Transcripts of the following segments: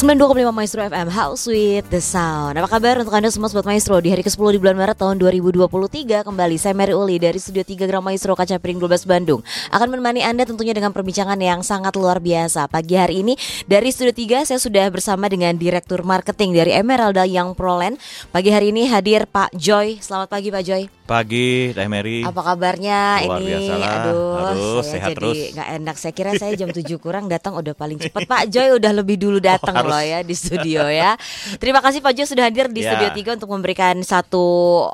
925 Maestro FM House with the Sound Apa kabar untuk Anda semua Sobat Maestro Di hari ke-10 di bulan Maret tahun 2023 Kembali saya Mary Uli dari Studio 3 Gram Maestro Kaca Piring 12 Bandung Akan menemani Anda tentunya dengan perbincangan yang sangat luar biasa Pagi hari ini dari Studio 3 saya sudah bersama dengan Direktur Marketing dari Emeralda Young Proland Pagi hari ini hadir Pak Joy Selamat pagi Pak Joy Pagi, Teh Mary. Apa kabarnya Luar ini? biasa lah. Aduh, saya sehat jadi terus. nggak enak. Saya kira saya jam 7 kurang datang udah paling cepat. Pak Joy udah lebih dulu datang Oh. Loh ya di studio ya. Terima kasih Pak Joy sudah hadir di Ya. studio 3 untuk memberikan satu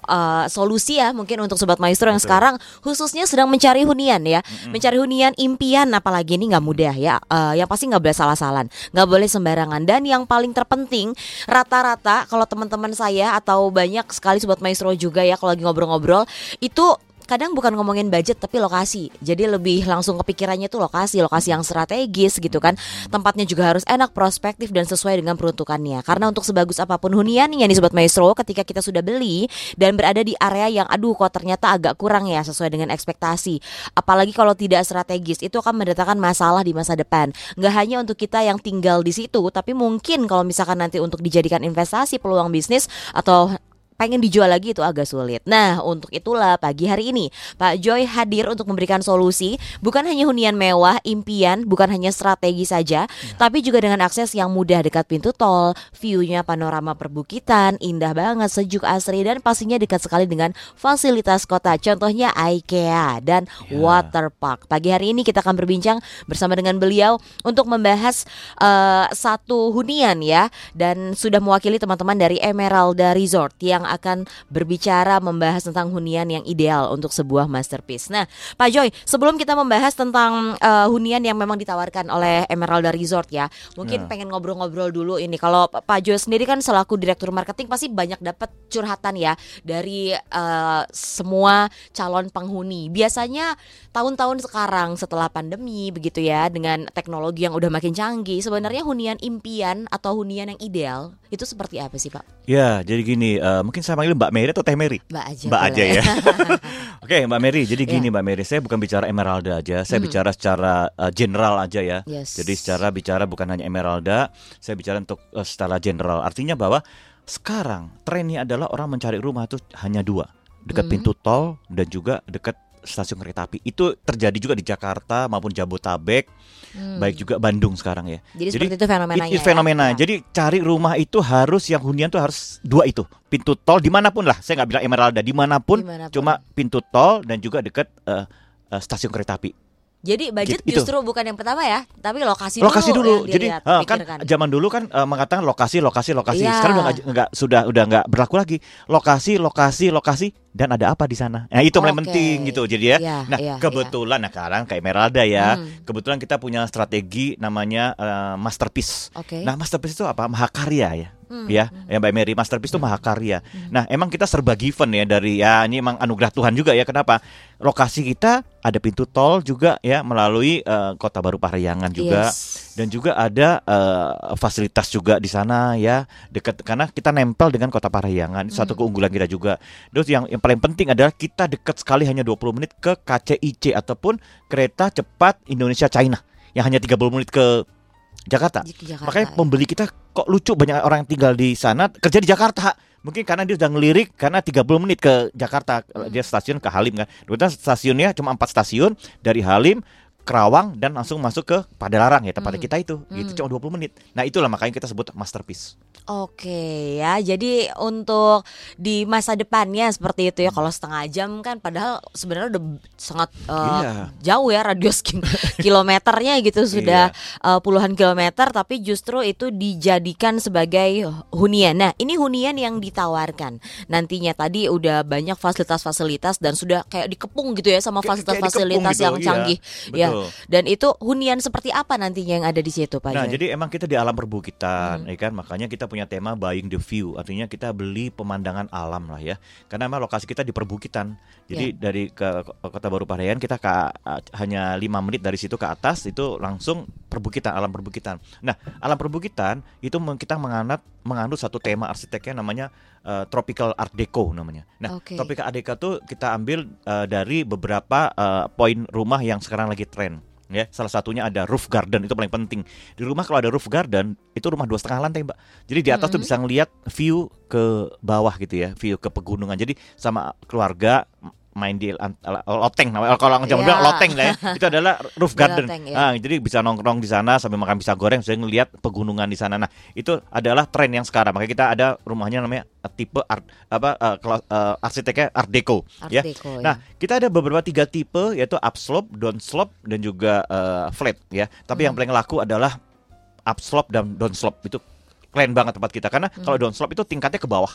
uh, solusi ya mungkin untuk sobat maestro yang Betul. sekarang khususnya sedang mencari hunian ya. Mencari hunian impian apalagi ini nggak mudah ya. Uh, yang pasti nggak boleh salah-salan, nggak boleh sembarangan dan yang paling terpenting rata-rata kalau teman-teman saya atau banyak sekali sobat maestro juga ya kalau lagi ngobrol-ngobrol itu kadang bukan ngomongin budget tapi lokasi. Jadi lebih langsung kepikirannya tuh lokasi, lokasi yang strategis gitu kan. Tempatnya juga harus enak, prospektif dan sesuai dengan peruntukannya. Karena untuk sebagus apa pun huniannya nih sobat maestro, ketika kita sudah beli dan berada di area yang aduh kok ternyata agak kurang ya sesuai dengan ekspektasi. Apalagi kalau tidak strategis, itu akan mendatangkan masalah di masa depan. Nggak hanya untuk kita yang tinggal di situ, tapi mungkin kalau misalkan nanti untuk dijadikan investasi peluang bisnis atau pengen dijual lagi itu agak sulit. Nah, untuk itulah pagi hari ini Pak Joy hadir untuk memberikan solusi bukan hanya hunian mewah, impian, bukan hanya strategi saja, tapi juga dengan akses yang mudah dekat pintu tol, view-nya panorama perbukitan, indah banget, sejuk asri dan pastinya dekat sekali dengan fasilitas kota. Contohnya IKEA dan Ya. water park. Pagi hari ini kita akan berbincang bersama dengan beliau untuk membahas eh, satu hunian ya dan sudah mewakili teman-teman dari Emeralda Resort yang akan berbicara membahas tentang hunian yang ideal untuk sebuah masterpiece. Nah, Pak Joy, sebelum kita membahas tentang eh, hunian yang memang ditawarkan oleh Emeralda Resort ya, mungkin Ya. pengen ngobrol-ngobrol dulu ini. Kalau Pak Joy sendiri kan selaku direktur marketing pasti banyak dapat curhatan ya dari eh, semua calon penghuni. Biasanya tahun-tahun sekarang setelah pandemi begitu ya dengan teknologi yang udah makin canggih, sebenarnya hunian impian atau hunian yang ideal itu seperti apa sih, Pak? Ya, jadi gini, eh, mungkin saya manggil Mbak Mary atau Teh Mary? Mbak aja. Mbak aja ya. Oke, Mbak Mary. Jadi Ya. gini, Mbak Mary, saya bukan bicara Emeralda aja, saya Hmm. bicara secara eh, general aja ya. Yes. Jadi secara bicara bukan hanya Emeralda, saya bicara untuk eh, secara general. Artinya bahwa sekarang trennya adalah orang mencari rumah itu hanya dua, dekat Hmm. pintu tol dan juga dekat stasiun kereta api. Itu terjadi juga di Jakarta maupun Jabotabek, Hmm. baik juga Bandung sekarang ya. Jadi, Jadi, seperti itu fenomenanya. It fenomena. Ya. Jadi cari rumah itu harus yang hunian tuh harus dua itu. Pintu tol di mana pun lah. Saya nggak bilang Emeralda di mana pun, Di mana pun. Cuma pintu tol dan juga dekat eh, eh, stasiun kereta api. Jadi budget Gitu, itu. justru bukan yang pertama ya, tapi lokasi, lokasi dulu. dulu. Jadi eh, kan pikirkan. zaman dulu kan eh, mengatakan lokasi, lokasi, lokasi. Iya. Sekarang udah nggak- sudah udah nggak berlaku lagi. Lokasi, lokasi, lokasi dan ada apa di sana. Nah itu paling Oke. penting gitu. Jadi ya. Iya, nah iya, kebetulan nah sekarang kayak Emeralda ya. Hmm. Kebetulan kita punya strategi namanya eh, masterpiece. Oke. Nah, masterpiece itu apa? Mahakarya ya. Hmm, Ya, ya Mbak Mary, masterpiece itu mahakarya. Nah, emang kita serba given ya dari ya ini emang anugerah Tuhan juga ya. Kenapa? Lokasi kita ada pintu tol juga ya melalui eh, Kota Baru Parahyangan juga Yes. dan juga ada eh, fasilitas juga di sana ya dekat karena kita nempel dengan Kota Parahyangan. Itu Satu Hmm. keunggulan kita juga. Terus yang yang paling penting adalah kita dekat sekali hanya 20 menit ke KCIC ataupun kereta cepat Indonesia China yang hanya 30 menit ke Jakarta. Jakarta, Makanya ya. pembeli kita kok lucu banyak orang yang tinggal di sana kerja di Jakarta. Mungkin karena dia sudah ngelirik karena 30 menit ke Jakarta Hmm. dia stasiun ke Halim kan. Kebetulan stasiunnya cuma empat stasiun dari Halim Kerawang dan langsung masuk ke Padalarang ya tempatnya Hmm. kita itu gitu Hmm. cuma 20 menit. Nah, itulah makanya kita sebut masterpiece. Oke ya, jadi untuk di masa depannya seperti itu ya. Kalau setengah jam kan, padahal sebenarnya udah sangat eh, Iya. jauh ya radius ki- kilometernya gitu sudah eh, puluhan kilometer, tapi justru itu dijadikan sebagai hunian. Nah, ini hunian yang ditawarkan nantinya tadi udah banyak fasilitas-fasilitas dan sudah kayak dikepung gitu ya sama fasilitas-fasilitas dikepung yang gitu, iya. canggih. Ya, Betul. dan itu hunian seperti apa nantinya yang ada di situ, Pak Nah, Joy? jadi emang kita di alam perbukitan, Hmm. ya kan? Makanya kita punya tema buying the view. Artinya kita beli pemandangan alam lah ya. Karena emang lokasi kita di perbukitan. Jadi dari ke Kota Baru Parahyangan kita ke hanya lima menit dari situ ke atas itu langsung perbukitan, alam perbukitan. Nah, alam perbukitan itu kita menganut menganut satu tema arsiteknya namanya eh, tropical art deco namanya. Nah, Oke. tropical art deco tuh kita ambil eh, dari beberapa eh, poin rumah yang sekarang lagi tren. Ya salah satunya ada roof garden itu paling penting. Di rumah kalau ada roof garden itu rumah dua setengah lantai mbak. Jadi di atas tuh bisa ngelihat view ke bawah gitu ya view ke pegunungan. Jadi sama keluarga main di loteng namanya kalau orang Iya. bilang loteng lah ya itu adalah roof garden loteng, ya. Ah, jadi bisa nongkrong di sana sambil makan pisang goreng saya ngelihat pegunungan di sana nah itu adalah tren yang sekarang makanya kita ada rumahnya namanya eh, tipe art apa kela- eh, arsiteknya art deco Art ya Deco, ya. Nah, kita ada beberapa tiga tipe yaitu upslope, downslope dan juga eh, flat ya. Tapi yang Hmm. paling laku adalah upslope dan downslope itu keren banget tempat kita karena Hmm. kalau downslope itu tingkatnya ke bawah.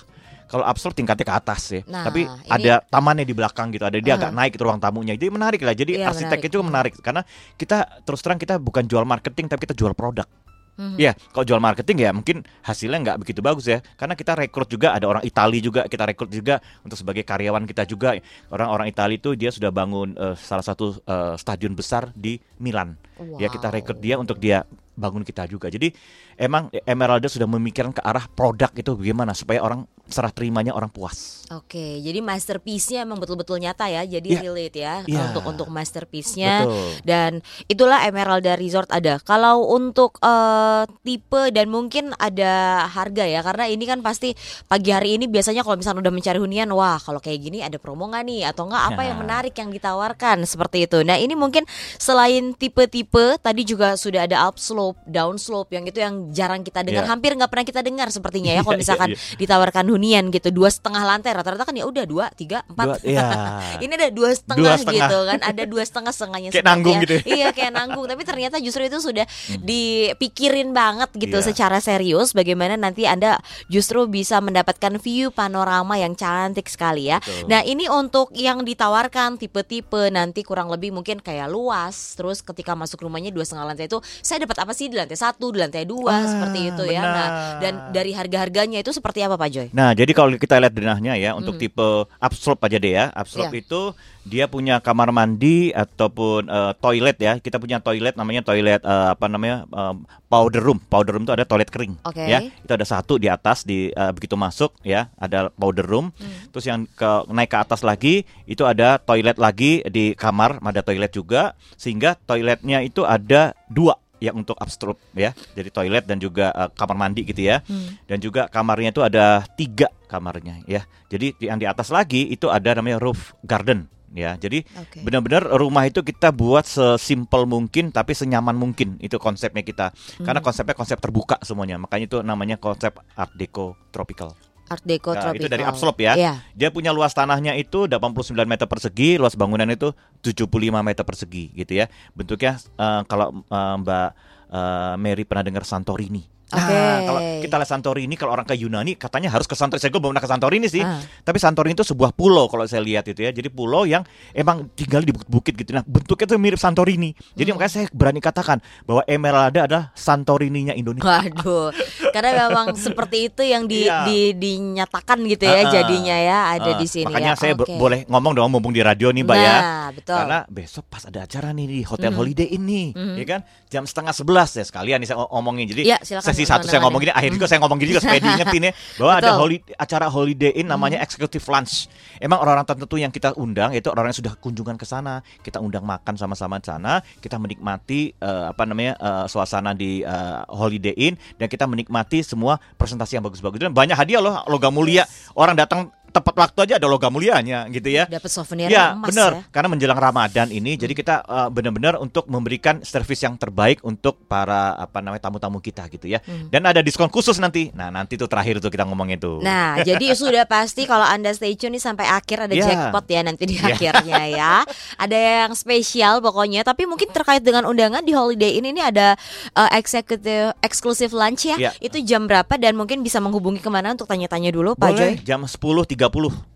Kalau upslope tingkatnya ke atas ya. Nah, Tapi ini- ada tamannya di belakang gitu. Ada dia Ah. agak naik itu ruang tamunya. Jadi menarik lah. Jadi Iya, arsiteknya menarik. juga menarik karena kita terus terang kita bukan jual marketing tapi kita jual produk. Mhm. Ya, kalau jual marketing ya mungkin hasilnya nggak begitu bagus ya. Karena kita rekrut juga ada orang Itali juga, kita rekrut juga untuk sebagai karyawan kita juga. Orang-orang Itali itu dia sudah bangun eh, salah satu eh, stadion besar di Milan. Ya kita Wow. rekrut dia untuk dia bangun kita juga. Jadi emang Emeralda sudah memikirkan ke arah produk itu bagaimana supaya orang serah terimanya orang puas. Oke, jadi masterpiece-nya emang betul-betul nyata ya, jadi Iya. relate ya Iya. untuk untuk masterpiece-nya. Dan itulah Emeralda Resort ada. Kalau untuk eh, tipe dan mungkin ada harga ya, karena ini kan pasti pagi hari ini biasanya kalau misalnya udah mencari hunian, wah kalau kayak gini ada promo nggak nih atau enggak apa yang menarik yang ditawarkan seperti itu. Nah ini mungkin selain tipe-tipe tadi juga sudah ada upslope, downslope yang itu yang jarang kita dengar, Iya. hampir nggak pernah kita dengar sepertinya ya kalau Iya, misalkan iya. ditawarkan hunian gitu dua setengah lantai rata-rata kan ya udah dua tiga Dua, empat iya. ini ada dua setengah, Dua setengah. gitu kan ada dua setengah setengahnya Kayak nanggung ya. gitu ya. iya kayak nanggung tapi ternyata justru itu sudah dipikirin banget gitu Iya. secara serius bagaimana nanti anda justru bisa mendapatkan view panorama yang cantik sekali ya Betul. nah ini untuk yang ditawarkan tipe-tipe nanti kurang lebih mungkin kayak luas terus ketika masuk rumahnya dua setengah lantai itu saya dapat apa sih di lantai satu di lantai dua Ah, seperti itu ya nah benar. dan dari harga-harganya itu seperti apa Pak Joy Nah, jadi kalau kita lihat denahnya ya untuk Hmm. tipe upslope aja deh ya. Upslope Iya. itu dia punya kamar mandi ataupun eh, toilet ya. Kita punya toilet namanya toilet eh, apa namanya eh, powder room. Powder room itu ada toilet kering Oke. ya. Itu ada satu di atas di eh, begitu masuk ya, ada powder room. Hmm. Terus yang ke naik ke atas lagi itu ada toilet lagi di kamar, ada toilet juga sehingga toiletnya itu ada dua yang untuk upstroke ya jadi toilet dan juga eh, kamar mandi gitu ya. Hmm. dan juga kamarnya itu ada tiga kamarnya ya. Jadi di- yang di atas lagi itu ada namanya roof garden ya. Jadi Oke. benar-benar rumah itu kita buat sesimpel mungkin tapi senyaman mungkin. Itu konsepnya kita. Karena Hmm. konsepnya konsep terbuka semuanya. Makanya itu namanya konsep art deco tropical Art Deco Nah, tropical itu dari upslope ya. Iya. dia punya luas tanahnya itu 89 meter persegi luas bangunan itu 75 meter persegi gitu ya bentuknya eh, kalau eh, Mbak eh, Mary pernah dengar Santorini Nah, Oke. kalau kita lihat Santorini, kalau orang ke Yunani katanya harus ke Santorini. Saya belum pernah ke Santorini sih. Ah. Tapi Santorini itu sebuah pulau kalau saya lihat itu ya. Jadi pulau yang emang tinggal di bukit-bukit gitu. Nah, bentuknya tuh mirip Santorini. Jadi makanya saya berani katakan bahwa Emeralda adalah Santorininya Indonesia. Waduh, karena memang seperti itu yang di, Iya. di- dinyatakan gitu ya Ah, ah. jadinya ya ada Ah, di sini Makanya ya. saya Oke. boleh ngomong dong mumpung di radio nih, Mbak ya. Nah, betul. Karena besok pas ada acara nih di Hotel Mhm. Holiday ini, Mhm. ya kan? Jam setengah sebelas ya sekalian nih saya ngomongin. Jadi silakan, silakan, satu saya ngomong gini, akhirnya juga saya ngomong gini juga supaya diingetin ya bahwa ada holi- acara Holiday Inn namanya Executive Lunch. Emang orang-orang tertentu yang kita undang itu orang yang sudah kunjungan ke sana, kita undang makan sama-sama di sana, kita menikmati eh, apa namanya eh, suasana di eh, Holiday Inn dan kita menikmati semua presentasi yang bagus-bagus. Dan banyak hadiah loh logam mulia. Orang datang tepat waktu aja ada logam mulianya gitu ya. dapat souvenir Ya emas benar, ya. Hmm. karena menjelang Ramadan ini, jadi kita uh, benar-benar untuk memberikan servis yang terbaik untuk para apa namanya tamu-tamu kita gitu ya. Hmm. Dan ada diskon khusus nanti. Nah nanti tuh terakhir tuh kita ngomong itu. Nah, jadi sudah pasti kalau Anda stay tune nih sampai akhir ada Ya. jackpot ya nanti di Ya. akhirnya ya. Ada yang spesial pokoknya, tapi mungkin terkait dengan undangan di Holiday Inn ini ada uh, executive exclusive lunch ya. Ya. Itu jam berapa dan mungkin bisa menghubungi ke mana untuk tanya-tanya dulu Pak Joy? Boleh jam 10.30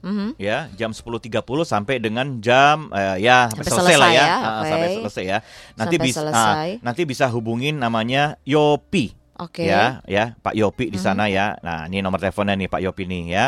Mhm. ya, jam 10.30 sampai dengan jam eh, ya Sampai sampai selesai, lah selesai ya, ya, Ah, oke. sampai selesai ya. Nanti bisa selesai. nanti bisa hubungin namanya Yopi Oke. ya, ya Pak Yopi di Mhm. sana ya. Nah, ini nomor teleponnya nih Pak Yopi nih ya.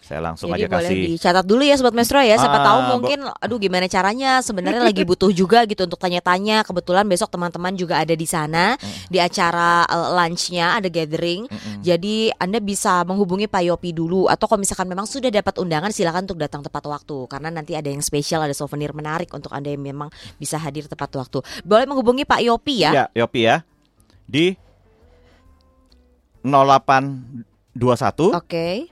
Saya langsung Jadi aja boleh kasih. dicatat dulu ya sobat Maestro ya. Siapa Ah, tahu mungkin aduh gimana caranya sebenarnya lagi butuh juga gitu untuk tanya-tanya. Kebetulan besok teman-teman juga ada di sana di acara uh, lunchnya ada gathering. Mm-mm. Jadi Anda bisa menghubungi Pak Yopi dulu atau kalau misalkan memang sudah dapat undangan silakan untuk datang tepat waktu karena nanti ada yang spesial ada souvenir menarik untuk Anda yang memang bisa hadir tepat waktu. Boleh menghubungi Pak Yopi ya. Ya, Yopi ya. Di 0821 Oke.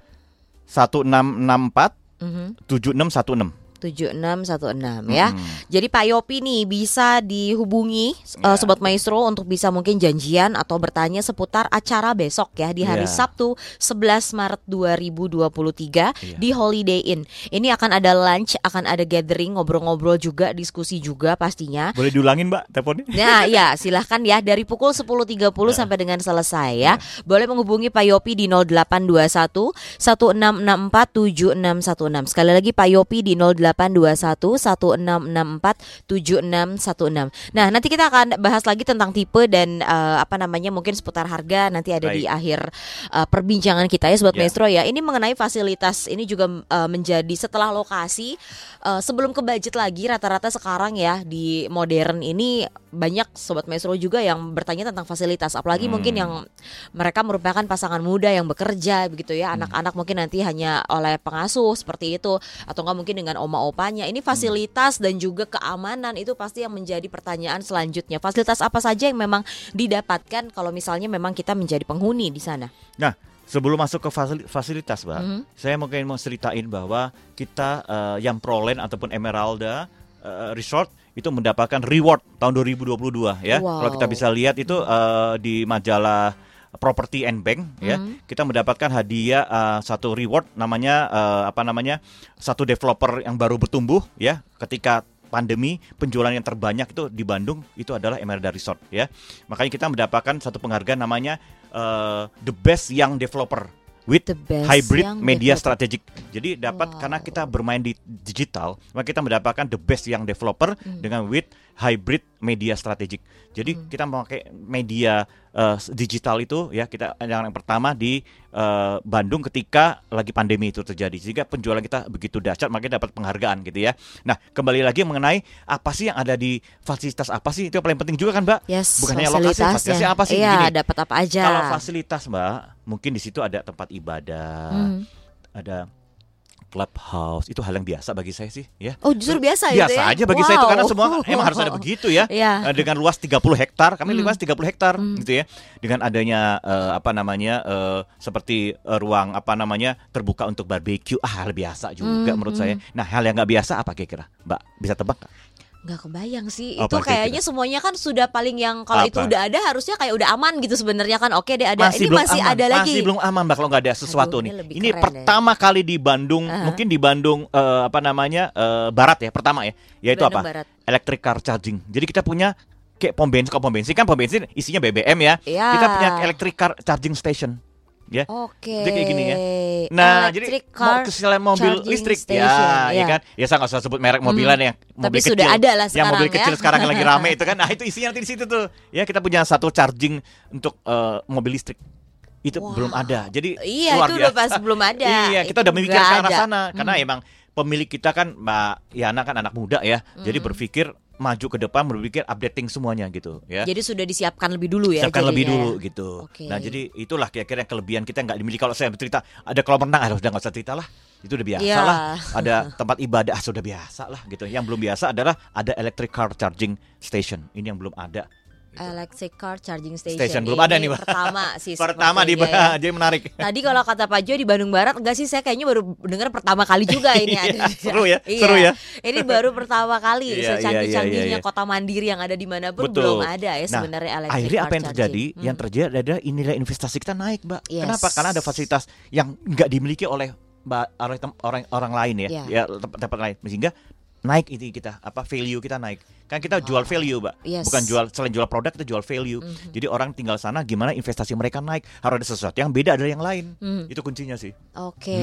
1664 Mhm. 7616. 7616 ya. Jadi Pak Yopi nih bisa dihubungi uh, Ya. Sobat Maestro untuk bisa mungkin janjian atau bertanya seputar acara besok ya di hari Ya. Sabtu 11 Maret 2023 Iya. di Holiday Inn. Ini akan ada lunch, akan ada gathering, ngobrol-ngobrol juga, diskusi juga pastinya. Boleh diulangin, Mbak, teleponnya? Nah ya silahkan ya dari pukul 10.30 sampai dengan selesai ya Boleh menghubungi Pak Yopi di 0821 1664 7616 Sekali lagi Pak Yopi di 0821 1664 7616 Nah nanti kita akan bahas lagi tentang tipe dan eh, apa namanya mungkin seputar harga Nanti ada di Baik. akhir eh, perbincangan kita ya Sobat Ya. Maestro ya Ini mengenai fasilitas ini juga eh, menjadi setelah lokasi eh, Sebelum ke budget lagi rata-rata sekarang ya di modern ini banyak sobat maestro juga yang bertanya tentang fasilitas apalagi Hmm. mungkin yang mereka merupakan pasangan muda yang bekerja begitu ya anak-anak mungkin nanti hanya oleh pengasuh seperti itu atau enggak mungkin dengan oma opanya ini fasilitas dan juga keamanan itu pasti yang menjadi pertanyaan selanjutnya fasilitas apa saja yang memang didapatkan kalau misalnya memang kita menjadi penghuni di sana Nah, sebelum masuk ke fasili- fasilitas, Mbak, Mhm. saya mungkin mau ceritain bahwa kita eh, yang Proland ataupun Emeralda eh, Resort itu mendapatkan reward tahun 2022 ya. Wow. Kalau kita bisa lihat itu eh, di majalah Property and Bank ya, Mhm. kita mendapatkan hadiah eh, satu reward namanya eh, apa namanya? satu developer yang baru bertumbuh ya ketika pandemi penjualan yang terbanyak itu di Bandung itu adalah Emeralda Resort ya. Makanya kita mendapatkan satu penghargaan namanya eh, the best young developer with The best hybrid media developer. strategic. Jadi dapat Wow. karena kita bermain di digital, maka kita mendapatkan the best young developer Hmm. dengan with hybrid media strategic. Jadi kita memakai media eh, digital itu ya kita yang, yang pertama di eh, Bandung ketika lagi pandemi itu terjadi sehingga penjualan kita begitu dahsyat makanya dapat penghargaan gitu ya. Nah, kembali lagi mengenai apa sih yang ada di fasilitas apa sih itu yang paling penting juga kan, Mbak? yes Bukan hanya lokasi, fasilitasnya apa sih? iya dapat apa aja Kalau fasilitas, Mbak, mungkin di situ ada tempat ibadah, Mhm. ada clubhouse. Itu hal yang biasa bagi saya sih, ya. oh justru biasa, gitu Biasa ya aja bagi saya itu karena Wow. semua emang harus ada begitu ya. Iya. Eh, Dengan luas 30 hektar, kami Hmm. luas 30 hektar Hmm. gitu ya. Dengan adanya eh, apa namanya eh, seperti eh, ruang apa namanya terbuka untuk barbeque, ah hal biasa juga Hmm, menurut hmm. saya. Nah, hal yang nggak biasa apa kira-kira? Mbak, bisa tebak? Nggak kebayang sih. Apa itu kayaknya semuanya kan sudah paling yang kalau itu Apa? udah ada harusnya kayak udah aman gitu sebenarnya kan. Oke deh ada. masih ini belum masih aman, ada lagi. Masih belum aman Mbak kalau nggak ada sesuatu Aduh, ini nih. Ini keren pertama kali di Bandung, Aha. mungkin di Bandung eh, apa namanya? eh, barat ya, pertama ya. Yaitu Bandung apa? Barat. Electric car charging. Jadi kita punya kayak pom bensin, kalau pom bensin kan pom bensin isinya BBM ya. Iya. Kita punya electric car charging station. Ya. Oke. Jadi kayak gini ya. Nah, jadi Electric mau car kesalahan mobil listrik station, ya, ya ya. kan? Ya saya nggak usah sebut merek mobilan Hmm. yang Tapi mobil sudah kecil. ada lah yang mobil sekarang ya. kecil sekarang lagi rame itu kan. Nah, itu isinya nanti di situ tuh. Ya, kita punya satu charging untuk eh, mobil listrik. Itu Wah. belum ada. Jadi Iya luar itu udah pas belum ada. Iya, kita Itu udah memikir nggak ke arah sana karena Hmm. emang pemilik kita kan Mbak Yana kan anak muda ya. Jadi Hmm. berpikir maju ke depan berpikir updating semuanya gitu ya. Jadi sudah disiapkan lebih dulu ya. Siapkan lebih dulu ya. gitu. Oke. Nah jadi itulah kira-kira kelebihan kita nggak dimiliki. Kalau saya bercerita ada kolam renang, ah, udah nggak usah cerita lah. Itu udah biasa Iya. lah. Ada tempat ibadah, ah, sudah biasa lah gitu. Yang belum biasa adalah ada electric car charging station. Ini yang belum ada. Electric car charging station. Station, belum ada nih, Mbak. Pertama sih. Pertama di ya. jadi menarik. Tadi kalau kata Pak Jo di Bandung Barat enggak sih saya kayaknya baru dengar pertama kali juga ini ada. Iya, seru ya, Iya. seru ya. Ini baru pertama kali Iya, iya, secanggih-canggihnya iya, iya. kota mandiri yang ada di mana pun Betul. belum ada ya Nah, sebenarnya electric Akhirnya car apa yang terjadi? Hmm. Yang terjadi adalah nilai investasi kita naik, Mbak. Yes. Kenapa? Karena ada fasilitas yang nggak dimiliki oleh orang orang lain ya, Iya. ya tempat-tempat lain. Sehingga naik itu kita apa value kita naik. Kan kita jual value, Mbak. Yes. Bukan jual selain jual produk kita jual value. Mhm. Jadi orang tinggal sana gimana investasi mereka naik, harus ada sesuatu yang beda dari yang lain. Mhm. Itu kuncinya sih. Oke,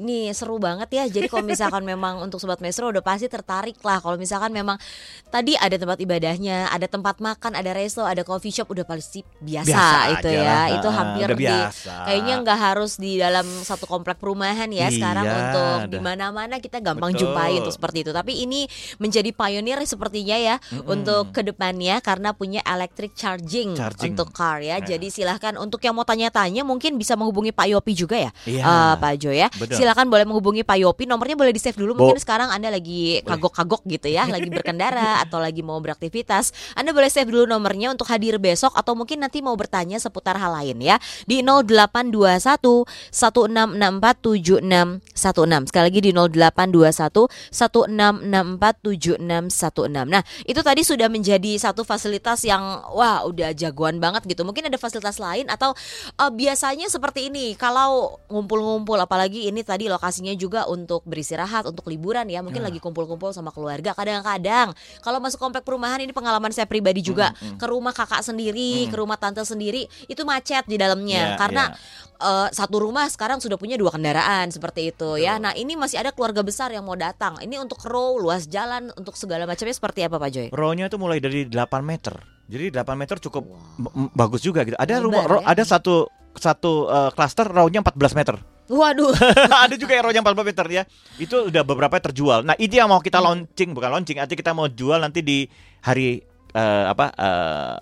ini seru banget ya. Jadi kalau misalkan memang untuk sobat Mesro udah pasti tertarik lah. Kalau misalkan memang tadi ada tempat ibadahnya, ada tempat makan, ada resto, ada coffee shop, udah pasti biasa, Biasa itu aja ya. Itu hampir udah di kayaknya nggak harus di dalam satu komplek perumahan ya. Sekarang Iya, untuk dah. di mana-mana kita gampang Betul. jumpai untuk seperti itu. Tapi ini menjadi pionir sepertinya ya untuk ke depannya karena punya electric charging, Charging. untuk car ya. Ya. Jadi silahkan untuk yang mau tanya-tanya mungkin bisa menghubungi Pak Yopi juga ya, Iya. Eh, Pak Jo ya. Betul. Silakan boleh menghubungi Pak Yopi. Nomornya boleh di save dulu. Bo- Mungkin sekarang anda lagi kagok-kagok gitu ya, lagi berkendara atau lagi mau beraktivitas. Anda boleh save dulu nomornya untuk hadir besok atau mungkin nanti mau bertanya seputar hal lain ya di 0821 1664 7616. Sekali lagi di 0821 1664 7616. Nah, itu tadi sudah menjadi satu fasilitas yang wah udah jagoan banget gitu. Mungkin ada fasilitas lain atau eh, biasanya seperti ini kalau ngumpul-ngumpul apalagi ini tadi lokasinya juga untuk beristirahat, untuk liburan ya. Mungkin Ya. lagi kumpul-kumpul sama keluarga. Kadang-kadang kalau masuk komplek perumahan ini pengalaman saya pribadi juga ke rumah kakak sendiri, ke rumah tante sendiri itu macet di dalamnya Ya, karena ya. Eh, satu rumah sekarang sudah punya dua kendaraan seperti itu ya. Nah, ini masih ada keluarga besar yang mau datang. Ini untuk row, luas jalan, untuk segala macamnya seperti apa Pak Joy? Row-nya itu mulai dari 8 meter. Jadi 8 meter cukup m- bagus juga gitu. Ada Lebar rumah row- ya. ada satu satu eh, klaster row-nya 14 meter. Waduh. ada juga yang row-nya 14 meter ya. Itu udah beberapa terjual. Nah, ini yang mau kita launching, bukan launching, nanti kita mau jual nanti di hari eh, apa eh,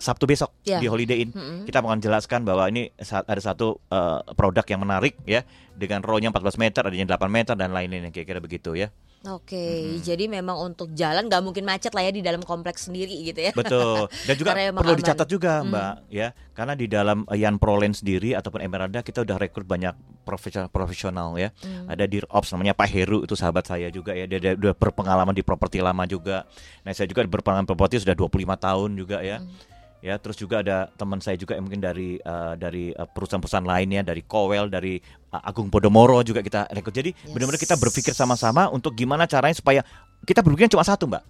Sabtu besok Ya. di Holiday Inn. Mm-mm. Kita akan jelaskan bahwa ini ada satu eh, produk yang menarik ya dengan row-nya 14 meter, adanya 8 meter dan lain-lain kira-kira begitu ya. Oke, jadi memang untuk jalan nggak mungkin macet lah ya di dalam kompleks sendiri gitu ya. Betul. Dan juga perlu aman. dicatat juga, Hmm. Mbak, ya. Karena di dalam eh, Yan Prolen sendiri ataupun Emeralda kita udah rekrut banyak profesional profesional ya. Hmm. Ada di Ops namanya Pak Heru itu sahabat saya juga ya. Dia, dia udah berpengalaman di properti lama juga. Nah, saya juga berpengalaman properti sudah 25 tahun juga ya. Hmm. Ya, terus juga ada teman saya juga yang mungkin dari eh, dari eh, perusahaan-perusahaan lainnya, dari Kowel, dari eh, Agung Podomoro juga kita rekrut. Jadi Yes. benar-benar kita berpikir sama-sama untuk gimana caranya supaya kita berpikir cuma satu, Mbak.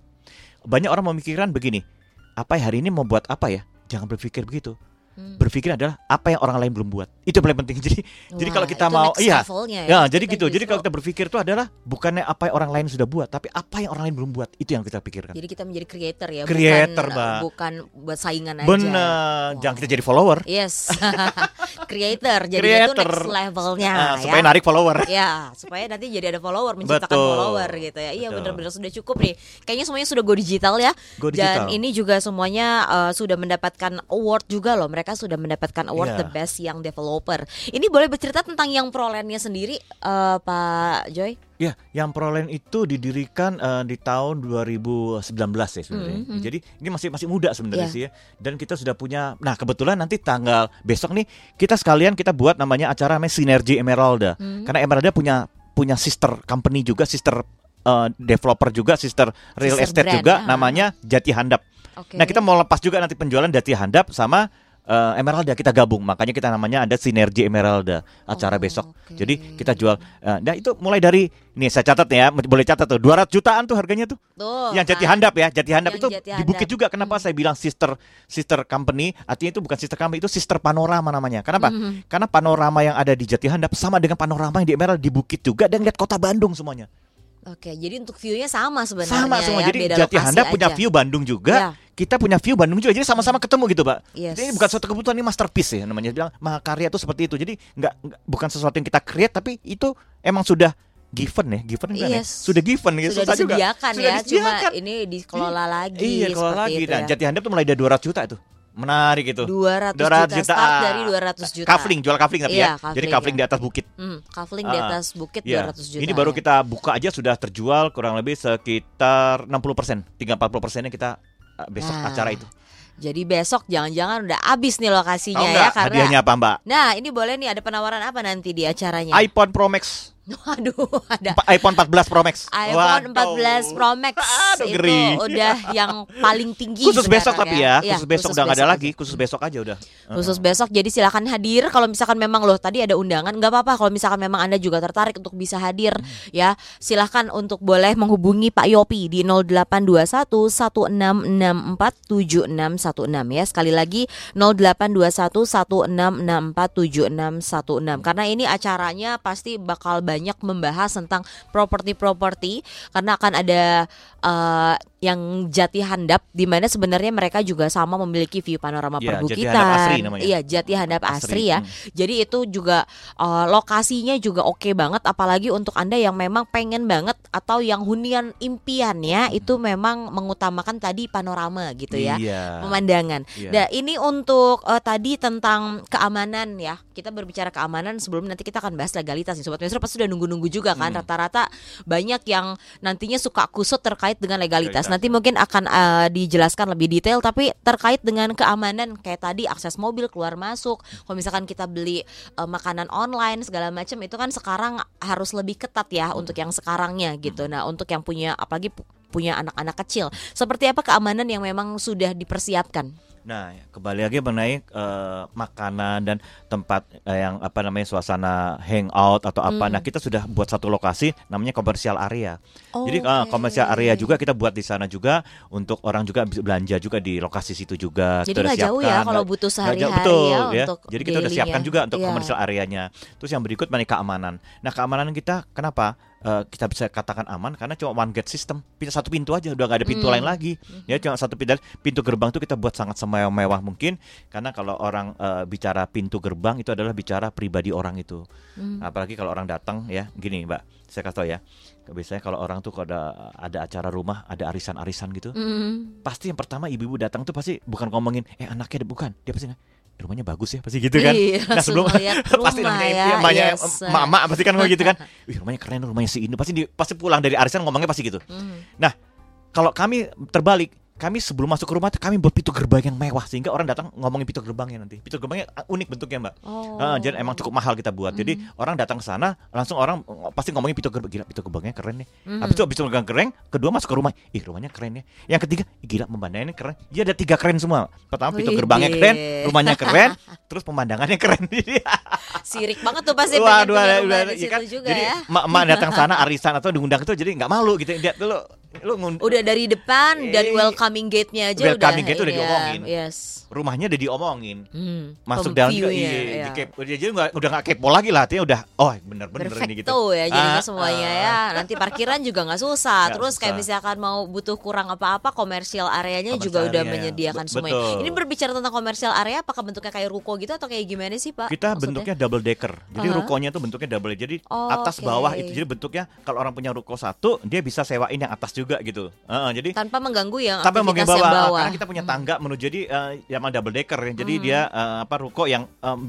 Banyak orang memikirkan begini, apa ya hari ini mau buat apa ya? Jangan berpikir begitu. Hmm. Berpikir adalah apa yang orang lain belum buat. Itu yang paling penting. Jadi jadi Wah, kalau kita itu mau iya. levelnya Ya, jadi Kita gitu. Jadi justru- kalau kita berpikir itu adalah bukannya apa yang orang lain sudah buat, tapi apa yang orang lain belum buat. Itu yang kita pikirkan. jadi kita menjadi creator ya, Creator, bukan, Mbak. bukan buat saingan aja. Bener, jangan kita jadi follower. Yes, creator. Jadi itu Creator. next levelnya Ah, ya. supaya narik follower. Ya, supaya nanti jadi ada follower, menciptakan Betul. follower gitu ya. Iya benar-benar sudah cukup nih. Kayaknya semuanya sudah go digital ya. Go Dan digital. ini juga semuanya uh, sudah mendapatkan award juga loh. Mereka sudah mendapatkan award Iya. the best yang developer. Ini boleh bercerita tentang yang prolennya sendiri uh, Pak Joy? Ya, yang Prolen itu didirikan eh, di tahun 2019 ya sebenarnya. Hmm, hmm. Jadi ini masih masih muda sebenarnya Iya. sih ya. Dan kita sudah punya. Nah kebetulan nanti tanggal besok nih kita sekalian kita buat namanya acara namanya Sinergi Emeralda. Hmm. Karena Emeralda punya punya sister company juga, sister eh, developer juga, sister real Sister estate brand, juga, ya. namanya Jati Handap. Oke. Nah kita mau lepas juga nanti penjualan Jati Handap sama eh, Emeralda kita gabung. Makanya kita namanya ada Sinergi Emeralda acara Oh, besok. oke. Jadi kita jual. eh, nah itu mulai dari nih saya catat ya, boleh catat tuh 200 jutaan tuh harganya tuh. Tuh, yang Jati kan. Handap ya, Jati Handap itu Jati di Bukit juga. Kenapa Hmm. saya bilang sister sister company? Artinya itu bukan sister company, itu sister panorama namanya. Kenapa? Mhm. Karena panorama yang ada di Jati Handap sama dengan panorama yang di Emerald di Bukit juga dan lihat kota Bandung semuanya. Oke, jadi untuk view-nya sama sebenarnya Sama semua. ya, Jadi beda Jati Handap punya aja. view Bandung juga. Ya. Kita punya view Bandung juga. Jadi sama-sama ketemu gitu, Pak. Yes. Jadi ini bukan suatu kebutuhan ini masterpiece ya namanya bilang mahakarya itu seperti itu. Jadi nggak bukan sesuatu yang kita create tapi itu emang sudah given ya, given kan ya? Yes. Sudah given ya, sudah susah juga. disediakan Sudah ya, cuma disediakan. ini dikelola lagi Iya, seperti lagi. itu Nah, ya. Jati Handap tuh mulai dari 200 juta itu. Menarik itu. 200, 200 juta, juta. start dari 200 juta. Kafling, jual kafling tapi Iya, ya. Jadi kafling, kafling ya. di atas bukit. Hmm, kafling di Ah, atas bukit Iya. 200 juta. Ini baru ya. kita buka aja sudah terjual kurang lebih sekitar 60 persen, tinggal 40 persennya kita uh, besok Nah, acara itu. Jadi besok jangan-jangan udah habis nih lokasinya Tahu ya karena hadiahnya apa Mbak? Nah, ini boleh nih ada penawaran apa nanti di acaranya? iPhone Pro Max Waduh, ada. iPhone 14 Pro Max. iPhone Waduh. 14 Pro Max. Aduh, itu udah yang paling tinggi Khusus besok tapi ya, Iya, khusus besok khusus udah nggak ada lagi, khusus besok aja udah. Khusus besok jadi silakan hadir. Kalau misalkan memang loh tadi ada undangan nggak apa-apa. Kalau misalkan memang Anda juga tertarik untuk bisa hadir Hmm. ya silahkan untuk boleh menghubungi Pak Yopi di 0821 1664 7616 ya. Sekali lagi 0821 1664 7616 karena ini acaranya pasti bakal banyak membahas tentang properti-properti karena akan ada eh, yang jati handap di mana sebenarnya mereka juga sama memiliki view panorama Jati perbukitan. Iya, Jati Handap Asri, Asri, ya. hmm. Jadi itu juga eh, lokasinya juga oke banget apalagi untuk Anda yang memang pengen banget atau yang hunian impiannya itu memang mengutamakan tadi panorama gitu ya. Iya. Pemandangan. Iya. Nah, ini untuk eh, tadi tentang keamanan ya. Kita berbicara keamanan sebelum nanti kita akan bahas legalitas nih. Sobat Maestro pasti sudah nunggu-nunggu juga kan. Hmm. Rata-rata banyak yang nantinya suka kusut terkait dengan legalitas. Legalitas. Nanti mungkin akan eh, dijelaskan lebih detail tapi terkait dengan keamanan kayak tadi akses mobil keluar masuk. Kalau misalkan kita beli eh, makanan online segala macam itu kan sekarang harus lebih ketat ya untuk yang sekarangnya gitu. Nah, untuk yang punya apalagi pu- punya anak-anak kecil. Seperti apa keamanan yang memang sudah dipersiapkan? Nah, kembali lagi mengenai eh, makanan dan tempat eh, yang apa namanya suasana hangout atau apa. Hmm. Nah, kita sudah buat satu lokasi namanya komersial area. Jadi eh, Oke. komersial area juga kita buat di sana juga untuk orang juga bisa belanja juga di lokasi situ juga. Jadi nggak jauh ya kalau butuh sehari-hari betul, ya ya. untuk Jadi kita udah daily-nya. siapkan juga untuk Iya. komersial areanya. Terus yang berikut mengenai keamanan. Nah, keamanan kita kenapa? Eh, kita bisa katakan aman karena cuma one gate system, pintu satu pintu aja, udah nggak ada pintu Hmm. lain lagi. Ya cuma satu pintu. Pintu gerbang itu kita buat sangat semewah-mewah mungkin karena kalau orang eh, bicara pintu gerbang itu adalah bicara pribadi orang itu. Hmm. Apalagi kalau orang datang ya, gini Mbak, saya kasih tau ya. Biasanya kalau orang tuh kalau ada ada acara rumah, ada arisan-arisan gitu, Mm. pasti yang pertama ibu-ibu datang tuh pasti bukan ngomongin eh anaknya bukan, dia pasti nggak, "Eh, rumahnya bagus ya, pasti gitu kan. Iya, Nah, sebelum pasti namanya ya, emaknya yes. mama pasti kan gitu kan. Wih, rumahnya keren, rumahnya si ini. Pasti di, pasti pulang dari arisan ngomongnya pasti gitu. Mm. Kalau kami terbalik, kami sebelum masuk ke rumah tuh kami buat pintu gerbang yang mewah sehingga orang datang ngomongin pintu gerbangnya nanti. Pintu gerbangnya uh, unik bentuknya, Mbak. Oh. Ah, jadi emang cukup mahal kita buat. Jadi orang datang ke sana langsung orang uh, pasti ngomongin pintu gerbang gila pintu gerbangnya keren nih. Mhm. Habis itu habis itu gerbang keren, kedua masuk ke rumah. Ih, rumahnya keren ya. Yang ketiga, gila pemandangannya keren. Dia ada tiga keren semua. Pertama pintu gerbangnya keren, rumahnya keren, terus pemandangannya keren. Jadi Sirik banget tuh pasti Waduh, pengen punya ada- rumah ada- di iya situ kan? juga jadi ya. emak-emak datang sana arisan atau diundang itu jadi nggak malu gitu. Dia tuh lu lu Udah dari depan dari Eh, welcoming gate-nya aja welcoming udah. gate udah ini ya. diomongin. Yes. rumahnya udah diomongin. Hmm. Masuk dalam juga iya, ya. dikep- dia jadi udah nggak kepo lagi lah, artinya udah oh bener-bener ini gitu. Ya jadinya Ah, semuanya ah. ya. Nanti parkiran juga nggak susah. Nggak Terus kayak susah. misalkan mau butuh kurang apa-apa, komersial areanya juga udah menyediakan Be- semuanya. betul. Ini berbicara tentang komersial area, apakah bentuknya kayak ruko gitu atau kayak gimana sih Pak? Kita maksudnya? bentuknya double decker. Jadi Aha. rukonya tuh bentuknya double. Jadi Oh, atas oke. bawah itu. Jadi bentuknya kalau orang punya ruko satu, dia bisa sewain yang atas juga gitu. Heeh, jadi tanpa mengganggu yang tapi mau yang bawah. karena kita punya tangga menuju jadi eh, yang double decker ya. jadi Hmm. dia eh, apa ruko yang em,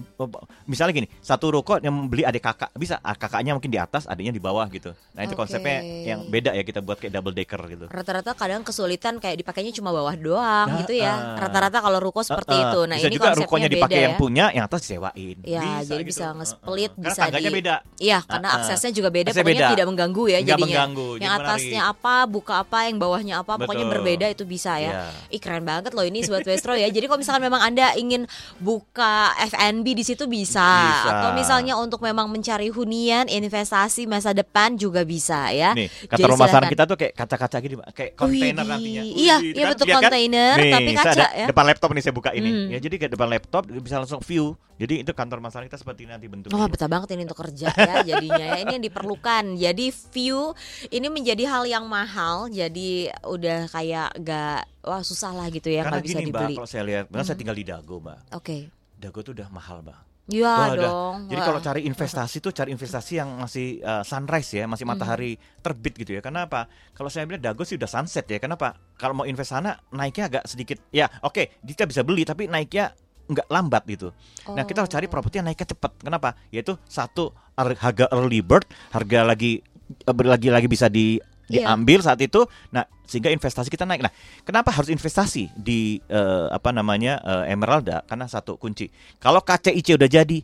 misalnya gini satu ruko yang beli adik kakak bisa ah, kakaknya mungkin di atas adiknya di bawah gitu nah itu Oke. konsepnya yang beda ya kita buat kayak double decker gitu Rata-rata kadang kesulitan kayak dipakainya cuma bawah doang Nah, gitu ya. ah. Rata-rata kalau ruko seperti Eh, eh, itu. Nah, bisa ini juga konsepnya rukonya beda dipakai ya. yang punya yang atas disewain Ya, jadi gitu. bisa nge-split, Karena bisa tangganya di- beda Iya, karena Ah, ah. aksesnya juga beda. Aksesnya Pokoknya beda. tidak mengganggu ya Nggak jadinya. mengganggu, Yang menarik. atasnya apa, buka apa, yang bawahnya apa, pokoknya berbeda itu bisa ya. Iya. Ih keren banget loh ini Sobat Westro ya. Jadi kalau misalkan memang Anda ingin buka F&B di situ bisa. Bisa. Atau misalnya untuk memang mencari hunian, investasi masa depan juga bisa ya. Nih, Jadi pemasaran silakan. kita tuh kayak kaca-kaca gini, kayak kontainer nantinya. Iya, Widih, iya kan? betul Lihat kan? kontainer, Nih, tapi kaca ada ya. Depan laptop nih saya buka ini. Hmm. Ya, jadi kayak depan laptop bisa langsung view. Jadi itu kantor pemasaran kita seperti ini nanti bentuknya. Wah betah banget ini untuk kerja ya jadinya ya ini yang diperlukan jadi view ini menjadi hal yang mahal jadi udah kayak gak wah susah lah gitu ya Karena nggak bisa gini, Mbak, dibeli kalau saya lihat, karena saya Mhm. tinggal di Dago, Mbak. oke Dago tuh udah mahal, Mbak. ya Wah, udah. dong Jadi kalau cari investasi tuh cari investasi yang masih uh, sunrise ya, masih Mhm. matahari terbit gitu ya. Kenapa? Kalau saya bilang Dago sih udah sunset ya. Kenapa? Kalau mau invest sana naiknya agak sedikit. Ya, oke, kita bisa beli tapi naiknya nggak lambat gitu. Nah, kita harus cari Oh. properti yang naiknya cepat. Kenapa? Yaitu satu ar- harga early bird, harga lagi eh, lagi lagi bisa di Iya. diambil saat itu. Nah, sehingga investasi kita naik. Nah, kenapa harus investasi di eh, apa namanya eh, Emeralda? Karena satu kunci. Kalau KCIC udah jadi,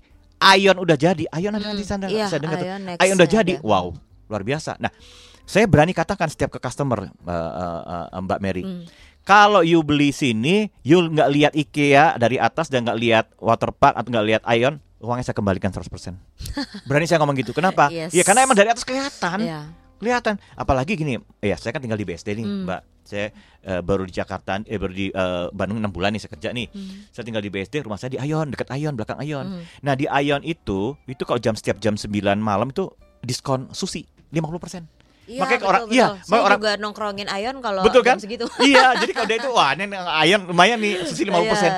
Ion udah jadi, Ion ada Hmm, nanti sana, iya, saya dengar. Ion Ion udah ada. jadi, wow, luar biasa. Nah, saya berani katakan setiap ke customer uh, uh, uh, Mbak Mary, Hmm. Kalau you beli sini, you nggak lihat IKEA dari atas dan nggak lihat waterpark atau nggak lihat Ion, uangnya saya kembalikan 100%. Berani saya ngomong gitu. Kenapa? Yes. Ya karena emang dari atas kelihatan. Iya. Kelihatan. Apalagi gini, ya saya kan tinggal di BSD nih, Hmm. Mbak. Saya eh, baru di Jakarta, eh baru di eh, Bandung 6 bulan nih saya kerja nih. Hmm. Saya tinggal di BSD, rumah saya di Ion, dekat Ion, belakang Ion. Hmm. Nah, di Ion itu, itu kalau jam setiap jam 9 malam itu diskon sushi 50%. Iya, Makanya betul, orang- betul. iya, Saya orang- juga nongkrongin Ayon kalau Betul kan? segitu. iya, jadi kalau dia itu wah, ini Ion lumayan nih sushi 50%. Iya.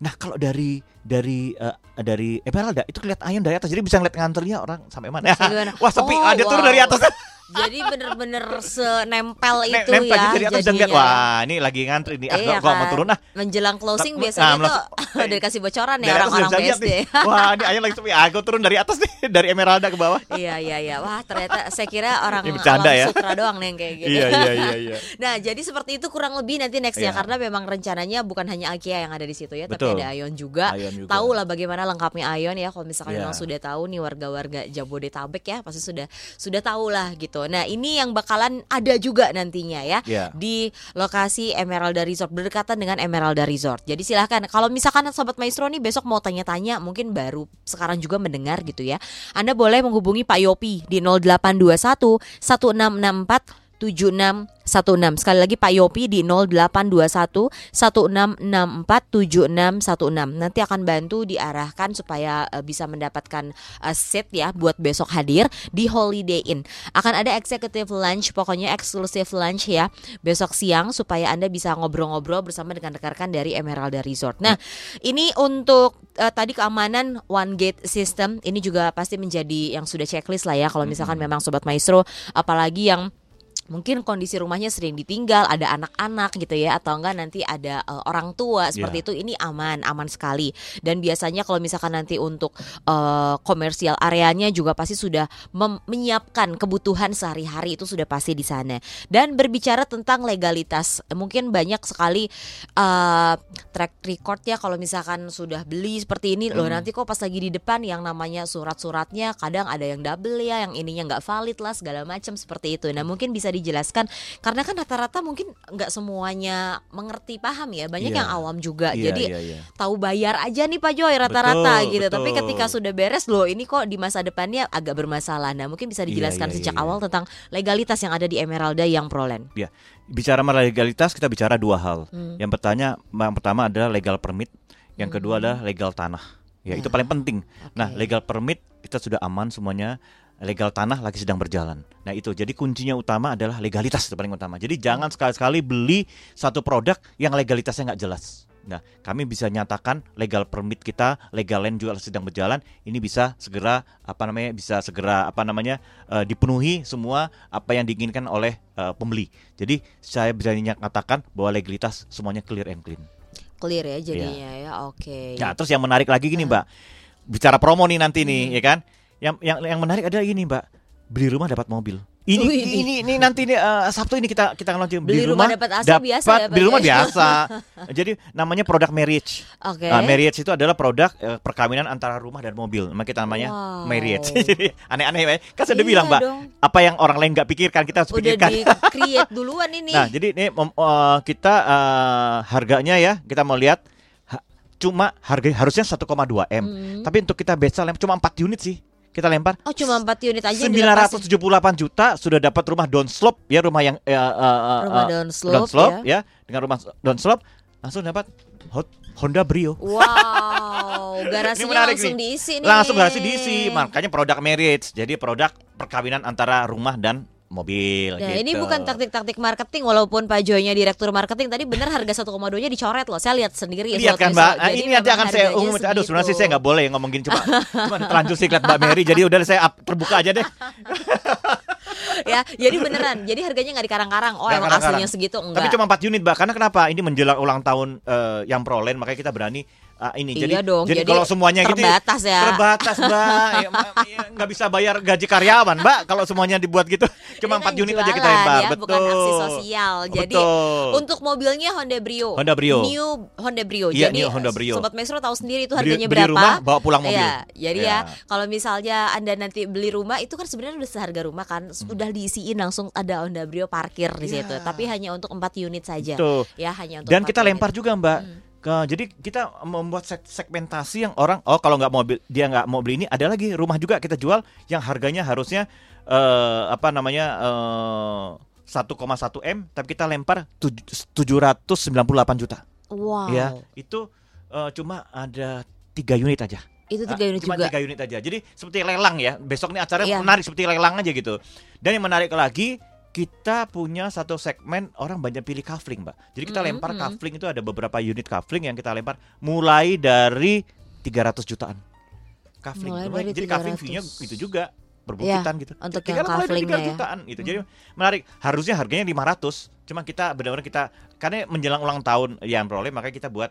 Nah, kalau dari dari eh, dari Emeralda itu kelihatan Ion dari atas, jadi bisa ngeliat nganternya orang sampai mana. Wah, sepi, Oh, ah, dia turun wow. dari atas. Jadi bener-bener senempel Ne- itu nempel ya gitu dari atas jadinya. wah, ini lagi ngantri nih. Ah, Iya gua, mau kan? turun ah. Menjelang closing Tak- biasanya nah, tuh udah dikasih bocoran ya orang-orang nih. Wah, ini Ayon lagi sepi. Ah, gua turun dari atas nih, dari Emeralda ke bawah. iya iya iya. Wah ternyata saya kira orang Ini bercanda ya. sutra doang nih yang kayak gitu. Iya, iya, iya, iya. Nah, jadi seperti itu kurang lebih nanti nextnya Iya. karena memang rencananya bukan hanya IKEA yang ada di situ ya, Betul. tapi ada Ayon juga. Ion juga. Tahu lah bagaimana lengkapnya Ayon ya. Kalau misalkan Iya. memang sudah tahu nih warga-warga Jabodetabek ya, pasti sudah sudah tahu lah gitu. Nah, ini yang bakalan ada juga nantinya ya Iya. di lokasi Emeralda Resort berdekatan dengan Emeralda Resort. Jadi silahkan kalau misalkan sobat maestro nih besok mau tanya-tanya mungkin baru sekarang juga mendengar gitu ya. Anda boleh menghubungi Pak Yopi di 0821 1664 7616 Sekali lagi Pak Yopi di 0821 1664 7616 Nanti akan bantu diarahkan supaya eh, bisa mendapatkan eh, seat ya buat besok hadir di Holiday Inn. Akan ada executive lunch pokoknya eksklusif lunch ya besok siang supaya Anda bisa ngobrol-ngobrol bersama dengan rekan-rekan dari Emeralda Resort. Nah ini untuk eh, tadi keamanan one gate system ini juga pasti menjadi yang sudah checklist lah ya kalau misalkan memang sobat maestro apalagi yang mungkin kondisi rumahnya sering ditinggal, ada anak-anak gitu ya, atau enggak nanti ada eh, orang tua seperti Iya. itu, ini aman, aman sekali. Dan biasanya kalau misalkan nanti untuk eh, komersial areanya juga pasti sudah menyiapkan kebutuhan sehari-hari itu sudah pasti di sana. Dan berbicara tentang legalitas, mungkin banyak sekali eh, track record ya kalau misalkan sudah beli seperti ini, loh Hmm. nanti kok pas lagi di depan yang namanya surat-suratnya kadang ada yang double ya, yang ininya nggak valid lah segala macam seperti itu. Nah mungkin bisa dijelaskan karena kan rata-rata mungkin nggak semuanya mengerti paham ya, banyak Iya. yang awam juga. Iya, Jadi iya, iya. tahu bayar aja nih Pak Joy rata-rata Betul, gitu. Tapi betul. ketika sudah beres loh, ini kok di masa depannya agak bermasalah. Nah mungkin bisa Iya, dijelaskan iya, sejak iya, iya. awal tentang legalitas yang ada di Emeralda yang Prolen. Bicara masalah legalitas kita bicara dua hal. Hmm. Yang pertama yang pertama adalah legal permit, yang kedua Hmm. adalah legal tanah. Ya, Ya. itu paling penting. Nah, Oke. legal permit kita sudah aman semuanya. Legal tanah lagi sedang berjalan. Nah, itu jadi kuncinya utama adalah legalitas itu paling utama. Jadi jangan sekali-sekali beli satu produk yang legalitasnya nggak jelas. Nah, kami bisa nyatakan legal permit kita, legal land juga sedang berjalan. Ini bisa segera apa namanya bisa segera apa namanya eh, dipenuhi semua apa yang diinginkan oleh eh, pembeli. Jadi saya bisa nyatakan bahwa legalitas semuanya clear and clean. Clear ya jadinya ya. Oke. Nah, terus yang menarik lagi gini, Mbak. Bicara promo nih nanti nih, Hmm. ya kan? Yang yang yang menarik adalah gini, Mbak. Beli rumah dapat mobil. Ini Wih. ini ini nanti nih eh, Sabtu ini kita kita launching Beli rumah dapat AC biasa ya, Pak, beli rumah ya? biasa. Jadi namanya produk marriage. Oke. Nah, marriage itu adalah produk eh, perkawinan antara rumah dan mobil. Maka kita namanya Wow. marriage. Jadi aneh-aneh ya. Kan saya udah Iya bilang, Mbak. dong. Apa yang orang lain nggak pikirkan kita harus Udah pikirkan. di create duluan ini. Nah, jadi ini eh, kita eh, harganya ya, kita mau lihat ha- cuma harga harusnya 1,2 M. Hmm. Tapi untuk kita best lem cuma 4 unit sih. Kita lempar Oh cuma 4 unit aja yang dilepasin. 978 juta sudah dapat rumah down slope ya rumah yang eh, eh, eh, Rumah eh, down slope, down slope ya. ya. dengan rumah down slope langsung dapat Hot- Honda Brio. Wow, garasinya menarik langsung nih. diisi nih. Langsung garasi diisi, makanya produk marriage. Jadi produk perkawinan antara rumah dan mobil Nah, gitu. ini bukan taktik-taktik marketing walaupun Pak Joynya direktur marketing tadi benar harga 1,2-nya dicoret loh. Saya lihat sendiri Lihat Sobat kan. Mbak, Nah, ini nanti akan saya umum. Aduh sebenarnya sih saya nggak boleh ngomong gini cuma cuma terlanjur sih lihat Mbak Mary. Jadi udah saya up, terbuka aja deh. ya, jadi beneran. Jadi harganya nggak dikarang-karang. Oh, emang aslinya segitu enggak. Tapi cuma 4 unit Mbak. Karena kenapa? Ini menjelang ulang tahun eh, yang Prolen makanya kita berani ah, ini. Iya jadi dong, jadi, jadi kalau semuanya gitu terbatas ya. Terbatas, Mbak. Ya, ya, nggak bisa bayar gaji karyawan, Mbak. Kalau semuanya dibuat gitu. Cuma Ini kan 4 unit aja kita lempar. ya, Betul. bukan aksi sosial. Jadi Betul. untuk mobilnya Honda Brio. Honda Brio. New Honda Brio. Iya, jadi new Honda Brio. Sobat Mesro tahu sendiri itu harganya beli berapa. rumah, bawa pulang mobil. Iya, jadi Iya. ya kalau misalnya Anda nanti beli rumah itu kan sebenarnya udah seharga rumah kan, udah diisiin langsung ada Honda Brio parkir di Hmm. Iya. situ. Tapi hanya untuk 4 unit saja. Betul. Ya, hanya untuk Dan 4 kita unit. lempar juga, Mbak. Ke, jadi kita membuat seg- segmentasi yang orang oh kalau nggak mau beli- dia nggak mau beli ini ada lagi rumah juga kita jual yang harganya harusnya eh, apa namanya eh, 1,1 m tapi kita lempar tuj- 798 juta. Wow. Ya, itu eh, cuma ada tiga unit aja. Itu Ah, tiga unit cuma juga. tiga unit aja. Jadi seperti lelang ya. Besok nih acara Iya. menarik seperti lelang aja gitu. Dan yang menarik lagi kita punya satu segmen orang banyak pilih kafling, Mbak. Jadi kita Mhm, lempar kafling itu ada beberapa unit kafling yang kita lempar mulai dari 300 jutaan. Kafling. Mulai Lumayan. dari Jadi kafling 300. fee-nya itu juga berbukitan gitu. untuk Tinggal yang mulai dari kaflingnya 3 ya. jutaan gitu. Jadi menarik. Harusnya harganya 500. Cuma kita benar-benar kita karena menjelang ulang tahun yang peroleh makanya kita buat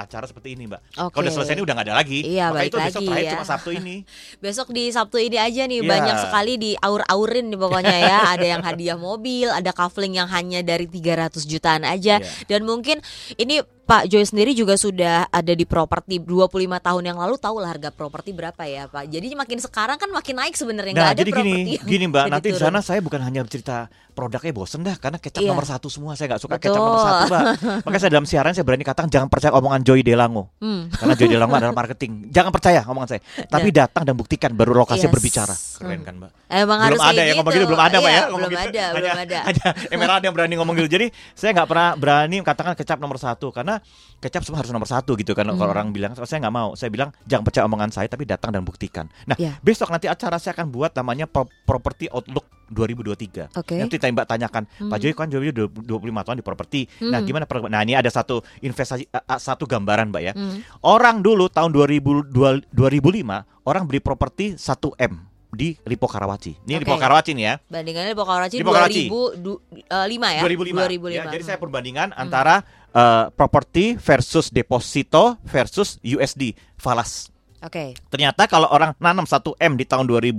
acara seperti ini, Mbak. Oke. Kalau udah selesai ini udah nggak ada lagi. Iya, Maka itu besok lagi terakhir ya. cuma Sabtu ini. Besok di Sabtu ini aja nih Iya. banyak sekali di aur-aurin nih pokoknya ya. ada yang hadiah mobil, ada kafling yang hanya dari 300 jutaan aja. Iya. Dan mungkin ini Pak Joy sendiri juga sudah ada di properti 25 tahun yang lalu tahu lah harga properti berapa ya Pak. Jadi makin sekarang kan makin naik sebenarnya nggak Nah, ada jadi gini, gini Mbak, nanti di sana saya bukan hanya cerita produknya bosen dah karena kecap Iya. nomor satu semua saya nggak suka Betul. kecap nomor satu Mbak. Makanya saya dalam siaran saya berani katakan jangan percaya omongan Joy Delango Hmm. karena Joy Delango adalah marketing. Jangan percaya omongan saya, tapi datang dan buktikan baru lokasi Yes. berbicara. Keren Hmm. kan Mbak? Emang belum harus ada yang ngomong gitu, belum ada Mbak Iya, ya ngomong belum gitu. ada, belum hanya, ada. Hanya Emerald yang berani ngomong gitu. Jadi saya nggak pernah berani katakan kecap nomor satu karena kecap semua harus nomor satu gitu kan. Kalau Hmm. orang bilang saya nggak mau, saya bilang jangan percaya omongan saya tapi datang dan buktikan. Nah Iya. besok nanti acara saya akan buat namanya Pro- Property Outlook 2023. Oke. Nanti tanya Mbak tanyakan, Pak Hmm. Joy kan Joy udah 25 tahun di properti. Nah, Hmm. gimana per- Nah, ini ada satu investasi satu gambaran, Mbak ya. Hmm. Orang dulu tahun 2000, dua- 2005 orang beli properti 1 M di Lipo Karawaci. Ini Oke. Lipo Karawaci nih ya. Bandingannya Lipo Karawaci Lipo Karawaci. 2005 ya? 2005. 2005. Ya, jadi saya Hmm. perbandingan antara eh, properti versus deposito versus USD falas. Oke. Ternyata kalau orang nanam 1 M di tahun 2005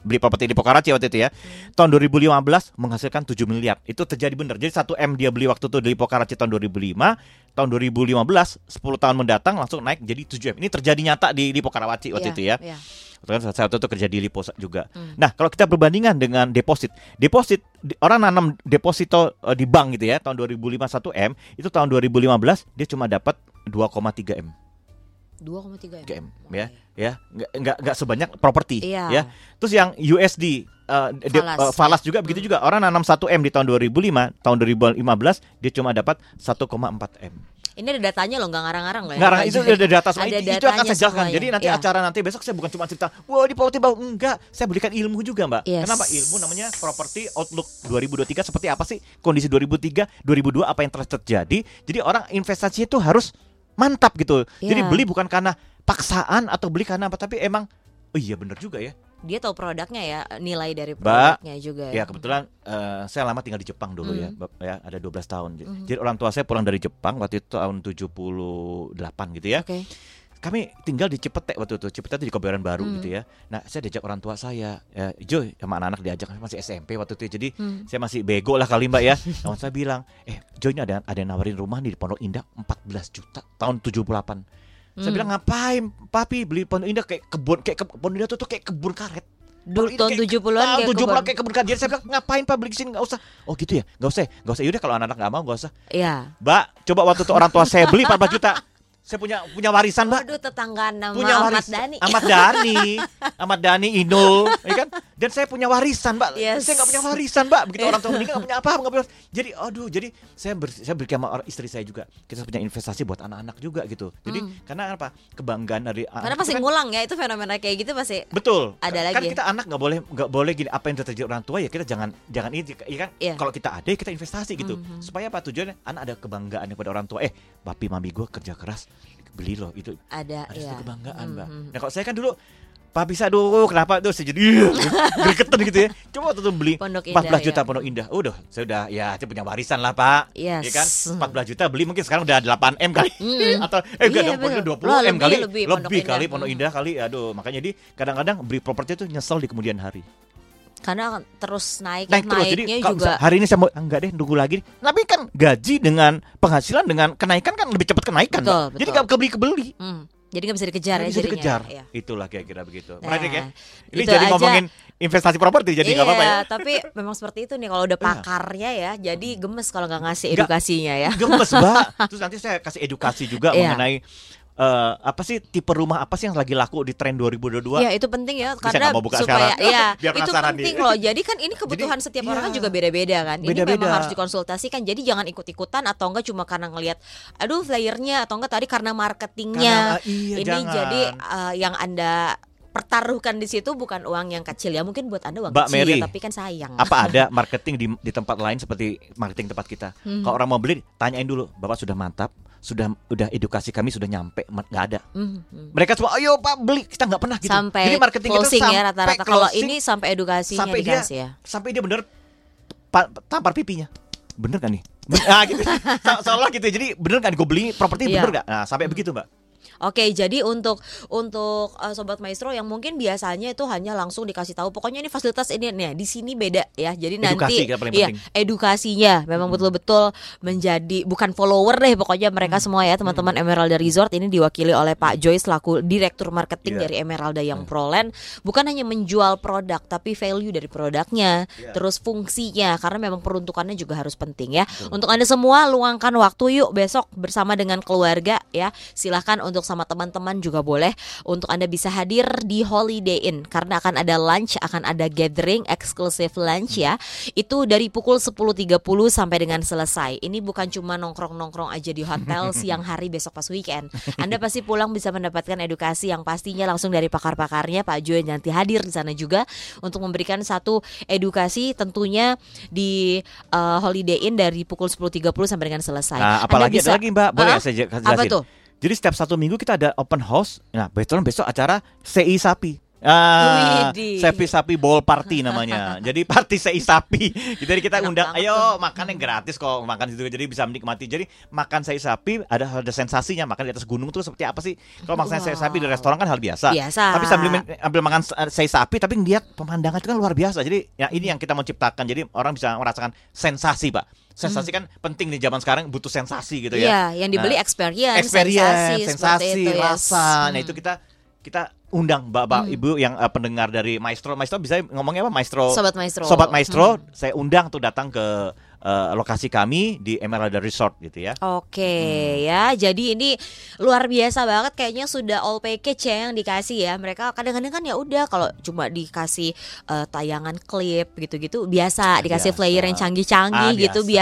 beli properti di Pokaraci waktu itu ya. Tahun 2015 menghasilkan 7 miliar. Itu terjadi benar. Jadi 1 M dia beli waktu itu di Pokaraci tahun 2005, tahun 2015 10 tahun mendatang langsung naik jadi 7 M. Ini terjadi nyata di Lipo Karawaci waktu Iya, itu ya. iya. Kan saya waktu itu kerja di Lipo juga. Hmm. Nah, kalau kita berbandingan dengan deposit, deposit di- orang nanam deposito eh, di bank gitu ya, tahun 2005 1 M, itu tahun 2015 dia cuma dapat 2,3 M. 2,3 3 M ya. Ya, nggak nggak nggak sebanyak properti Iya. ya. Terus yang USD eh, de- Falas, eh, falas ya. juga begitu Hmm. juga. Orang nanam 1 M di tahun 2005, tahun 2015 dia cuma dapat 1,4 M. Ini ada datanya loh, nggak ngarang-ngarang loh. ya, Ngarang Pak itu ada data semua. Ada Itu, itu akan saya jelaskan. Jadi nanti Iya. acara nanti besok saya bukan cuma cerita, wah di properti bau enggak. Saya berikan ilmu juga, Mbak. Yes. Kenapa? Ilmu namanya property outlook 2023 seperti apa sih kondisi 2003, 2002 apa yang telah terjadi. Jadi orang investasi itu harus mantap gitu. Jadi Iya. beli bukan karena paksaan atau beli karena apa, tapi emang oh iya bener juga ya. Dia tahu produknya ya, nilai dari produknya juga Ya kebetulan eh, saya lama tinggal di Jepang dulu ya, Hmm. Ya ada 12 tahun. Mhm. Jadi orang tua saya pulang dari Jepang waktu itu tahun 78 gitu ya. Oke. Kami tinggal di Cipete waktu itu. Cipete itu di Kebayoran Baru Hmm. gitu ya. Nah, saya diajak orang tua saya, ya, Jo sama anak-anak diajak masih SMP waktu itu. Jadi Hmm. saya masih bego lah kali Mbak ya. Nah, saya bilang, "Eh, Jo ini ada ada yang nawarin rumah nih di Pondok Indah 14 juta tahun 78." Saya Hmm. bilang, "Ngapain, Papi beli Pondok Indah kayak kebun kayak ke, Pondok Indah tuh, tuh kayak kebun karet." Dulu tahun kayak- 70-an Tahun kayak 70 kebun. kayak kebun karet. Jadi saya bilang, "Ngapain Pak beli sini? Enggak usah." Oh, gitu ya? Enggak usah. Enggak usah. Yaudah kalau anak-anak enggak mau enggak usah. Iya. Mbak, coba waktu itu orang tua saya beli 14 juta. Saya punya punya warisan, Mbak Waduh tetangga nama punya Ahmad waris Dhani. Ahmad Dhani Ahmad Dhani Inul ya kan dan saya punya warisan mbak Yes. saya nggak punya warisan mbak begitu orang tua meninggal nggak punya apa nggak punya jadi aduh jadi saya ber, saya berikan sama orang- istri saya juga kita punya investasi buat anak-anak juga gitu jadi Hmm. karena apa kebanggaan dari Karena anak pasti itu kan- ngulang ya itu fenomena kayak gitu pasti. Betul. Ada kan lagi. kita anak nggak boleh nggak boleh gini apa yang terjadi orang tua ya kita jangan jangan ini ya kan. Iya. Kalau kita ada ya kita investasi gitu. Mhm. Supaya apa tujuannya? Anak ada kebanggaan kepada orang tua. Eh, papi mami gue kerja keras beli loh itu Ada ada ya. kebanggaan, Mbak. Mhm. Nah, kalau saya kan dulu Pak bisa aduh kenapa tuh saya jadi gregetan gitu ya. Coba waktu itu beli Pondok 14 Indah, juta ya. Pondok Indah. Udah, saya udah ya saya punya warisan lah, Pak. Yes. Ya kan? 14 juta beli mungkin sekarang udah 8 M kali. Mm. Atau eh enggak Iya, dong, Pondok betul. 20 Loh, M lebih, kali. lebih Pondok Indah. kali Pondok Mm. Indah kali. Aduh, makanya jadi kadang-kadang beli properti itu nyesel di kemudian hari. Karena terus naik, Naik terus jadi naiknya kalau juga hari ini saya mau ah, enggak deh nunggu lagi. Tapi kan gaji dengan penghasilan dengan kenaikan kan lebih cepat kenaikan, Betul, Mbak. Jadi betul. nggak kebeli kebeli. Hmm, jadi nggak bisa dikejar Nggak ya bisa jadinya. dikejar. ya. Itulah kira-kira begitu. Nah, Menarik ya. Ini jadi aja. ngomongin investasi properti jadi nggak apa-apa ya. Iya, tapi memang seperti itu nih kalau udah Iya. pakarnya ya, jadi gemes kalau nggak ngasih edukasinya ya. Gemes, Mbak. Terus nanti saya kasih edukasi juga Iya. mengenai eh, apa sih tipe rumah apa sih yang lagi laku di tren 2022? Ya itu penting ya karena mau buka supaya sekarang? ya Biar itu penting nih. loh. Jadi kan ini kebutuhan Jadi, setiap orang kan juga beda-beda kan. Ini Beda-beda. memang harus dikonsultasikan. Jadi jangan ikut-ikutan atau enggak cuma karena ngelihat aduh flyernya atau enggak tadi karena marketingnya. Karena, iya, ini jangan. jadi eh, yang Anda pertaruhkan di situ bukan uang yang kecil ya mungkin buat anda uang Mbak kecil Mary, ya tapi kan sayang apa ada marketing di di tempat lain seperti marketing tempat kita? Hmm. Kalau orang mau beli, tanyain dulu, Bapak sudah mantap, sudah udah edukasi kami sudah nyampe, nggak ada. Hmm, hmm. Mereka semua, ayo Pak beli, kita nggak pernah gitu. sampai Jadi marketing closing sampai ya rata-rata kalau ini sampai edukasinya sampai dia ya sampai dia bener pa- tampar pipinya. Bener kan nih? Ah gitu. Se- Seolah gitu. Jadi bener kan gue beli properti Iya. bener gak? Nah sampai begitu mbak. Oke, jadi untuk untuk uh, sobat maestro yang mungkin biasanya itu hanya langsung dikasih tahu pokoknya ini fasilitas ini nih di sini beda ya. Jadi Edukasi nanti iya, penting. edukasinya memang betul-betul menjadi bukan follower deh pokoknya mereka Hmm. semua ya teman-teman Emeralda Resort ini diwakili oleh Pak Joyce selaku direktur marketing Iya. dari Emeralda yang Proland bukan hanya menjual produk tapi value dari produknya, Iya. terus fungsinya karena memang peruntukannya juga harus penting ya. Untuk Anda semua luangkan waktu yuk besok bersama dengan keluarga ya. Silahkan untuk sama teman-teman juga boleh untuk Anda bisa hadir di Holiday Inn karena akan ada lunch, akan ada gathering eksklusif lunch ya. Itu dari pukul 10.30 sampai dengan selesai. Ini bukan cuma nongkrong-nongkrong aja di hotel siang hari besok pas weekend. Anda pasti pulang bisa mendapatkan edukasi yang pastinya langsung dari pakar-pakarnya Pak Joy nanti hadir di sana juga untuk memberikan satu edukasi tentunya di uh, Holiday Inn dari pukul 10.30 sampai dengan selesai. Nah Anda apalagi bisa- ada lagi mbak, boleh ya saya j- kasih Apa jelasin? tuh? Jadi setiap satu minggu kita ada open house. Nah besok besok acara CI Sapi. Ah. Sapi Sapi Bowl Party namanya. Jadi party CI Sapi. Jadi kita Enak undang, ayo makan yang gratis kok makan itu jadi bisa menikmati. Jadi makan CI Sapi ada ada sensasinya makan di atas gunung tuh seperti apa sih? Kalau makan CI Sapi di Wow. restoran kan hal biasa. Biasa. Tapi sambil ambil makan CI Sapi tapi ngeliat pemandangan itu kan luar biasa. Jadi ya ini yang kita mau ciptakan. Jadi orang bisa merasakan sensasi, Pak. Sensasi kan penting di zaman sekarang butuh sensasi gitu ya Iya, yang dibeli Nah, experience, experience, sensasi, sensasi, itu, yes. rasa. Nah Hmm. itu kita kita undang bapak Hmm. ibu yang eh, pendengar dari Maestro. Maestro bisa ngomongnya apa? Maestro. Sobat Maestro. Sobat Maestro, Hmm. saya undang tuh datang ke eh, lokasi kami di Emerald Resort gitu ya. Oke Hmm. ya, jadi ini luar biasa banget kayaknya sudah all package ya yang dikasih ya. Mereka kadang-kadang kan ya udah kalau cuma dikasih eh, tayangan klip gitu-gitu biasa, dikasih Biasa. player yang canggih-canggih Ah, gitu biasa,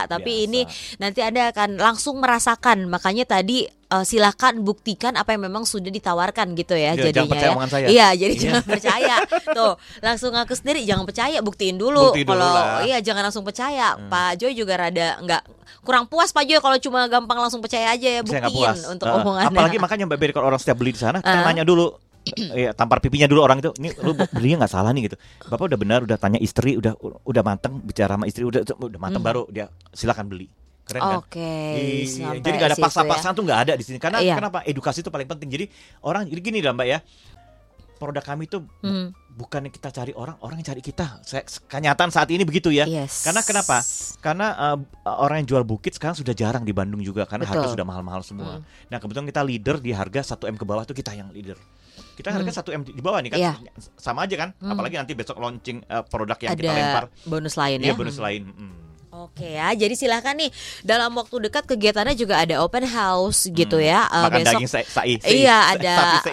biasa. Tapi biasa. ini nanti Anda akan langsung merasakan. Makanya tadi eh, silakan buktikan apa yang memang sudah ditawarkan gitu ya Iya, jadinya jangan percaya ya. omongan saya. Iya, jadi Iya. jangan percaya. Tuh, langsung ngaku sendiri jangan percaya, buktiin dulu. Bukti Kalau. Hmm. iya jangan langsung percaya. Pak Joy juga rada nggak kurang puas Pak Joy kalau cuma gampang langsung percaya aja ya buktiin puas. untuk Eh, omongannya. Apalagi makanya Mbak Beri kalau orang setiap beli di sana, kita Ah. nanya dulu. Ya, tampar pipinya dulu orang itu. Ini lu belinya nggak salah nih gitu. Bapak udah benar, udah tanya istri, udah udah matang bicara sama istri, udah udah matang Hmm. baru dia silakan beli. Keren kan? Oke, Iya, sampai jadi gak ada ya. paksa-paksaan tuh nggak ada di sini. Karena Iya. kenapa? Edukasi itu paling penting. Jadi orang jadi gini lah Mbak ya. Produk kami itu Hmm, bukan kita cari orang, orang yang cari kita. Kenyataan saat ini begitu ya. yes. Karena kenapa? Karena uh, orang yang jual bukit sekarang sudah jarang di Bandung juga karena harga Betul. sudah mahal-mahal semua. Hmm. Nah kebetulan kita leader di harga 1 m ke bawah itu kita yang leader. Kita harga 1 m di bawah nih kan Iya. sama aja kan. Hmm. Apalagi nanti besok launching uh, produk yang Ada kita lempar. bonus lain Iya ya. bonus Hmm. lain. Hmm. Oke ya, jadi silahkan nih dalam waktu dekat kegiatannya juga ada open house gitu Hmm. ya. Eh, Makan besok daging sai- Iya ada sapi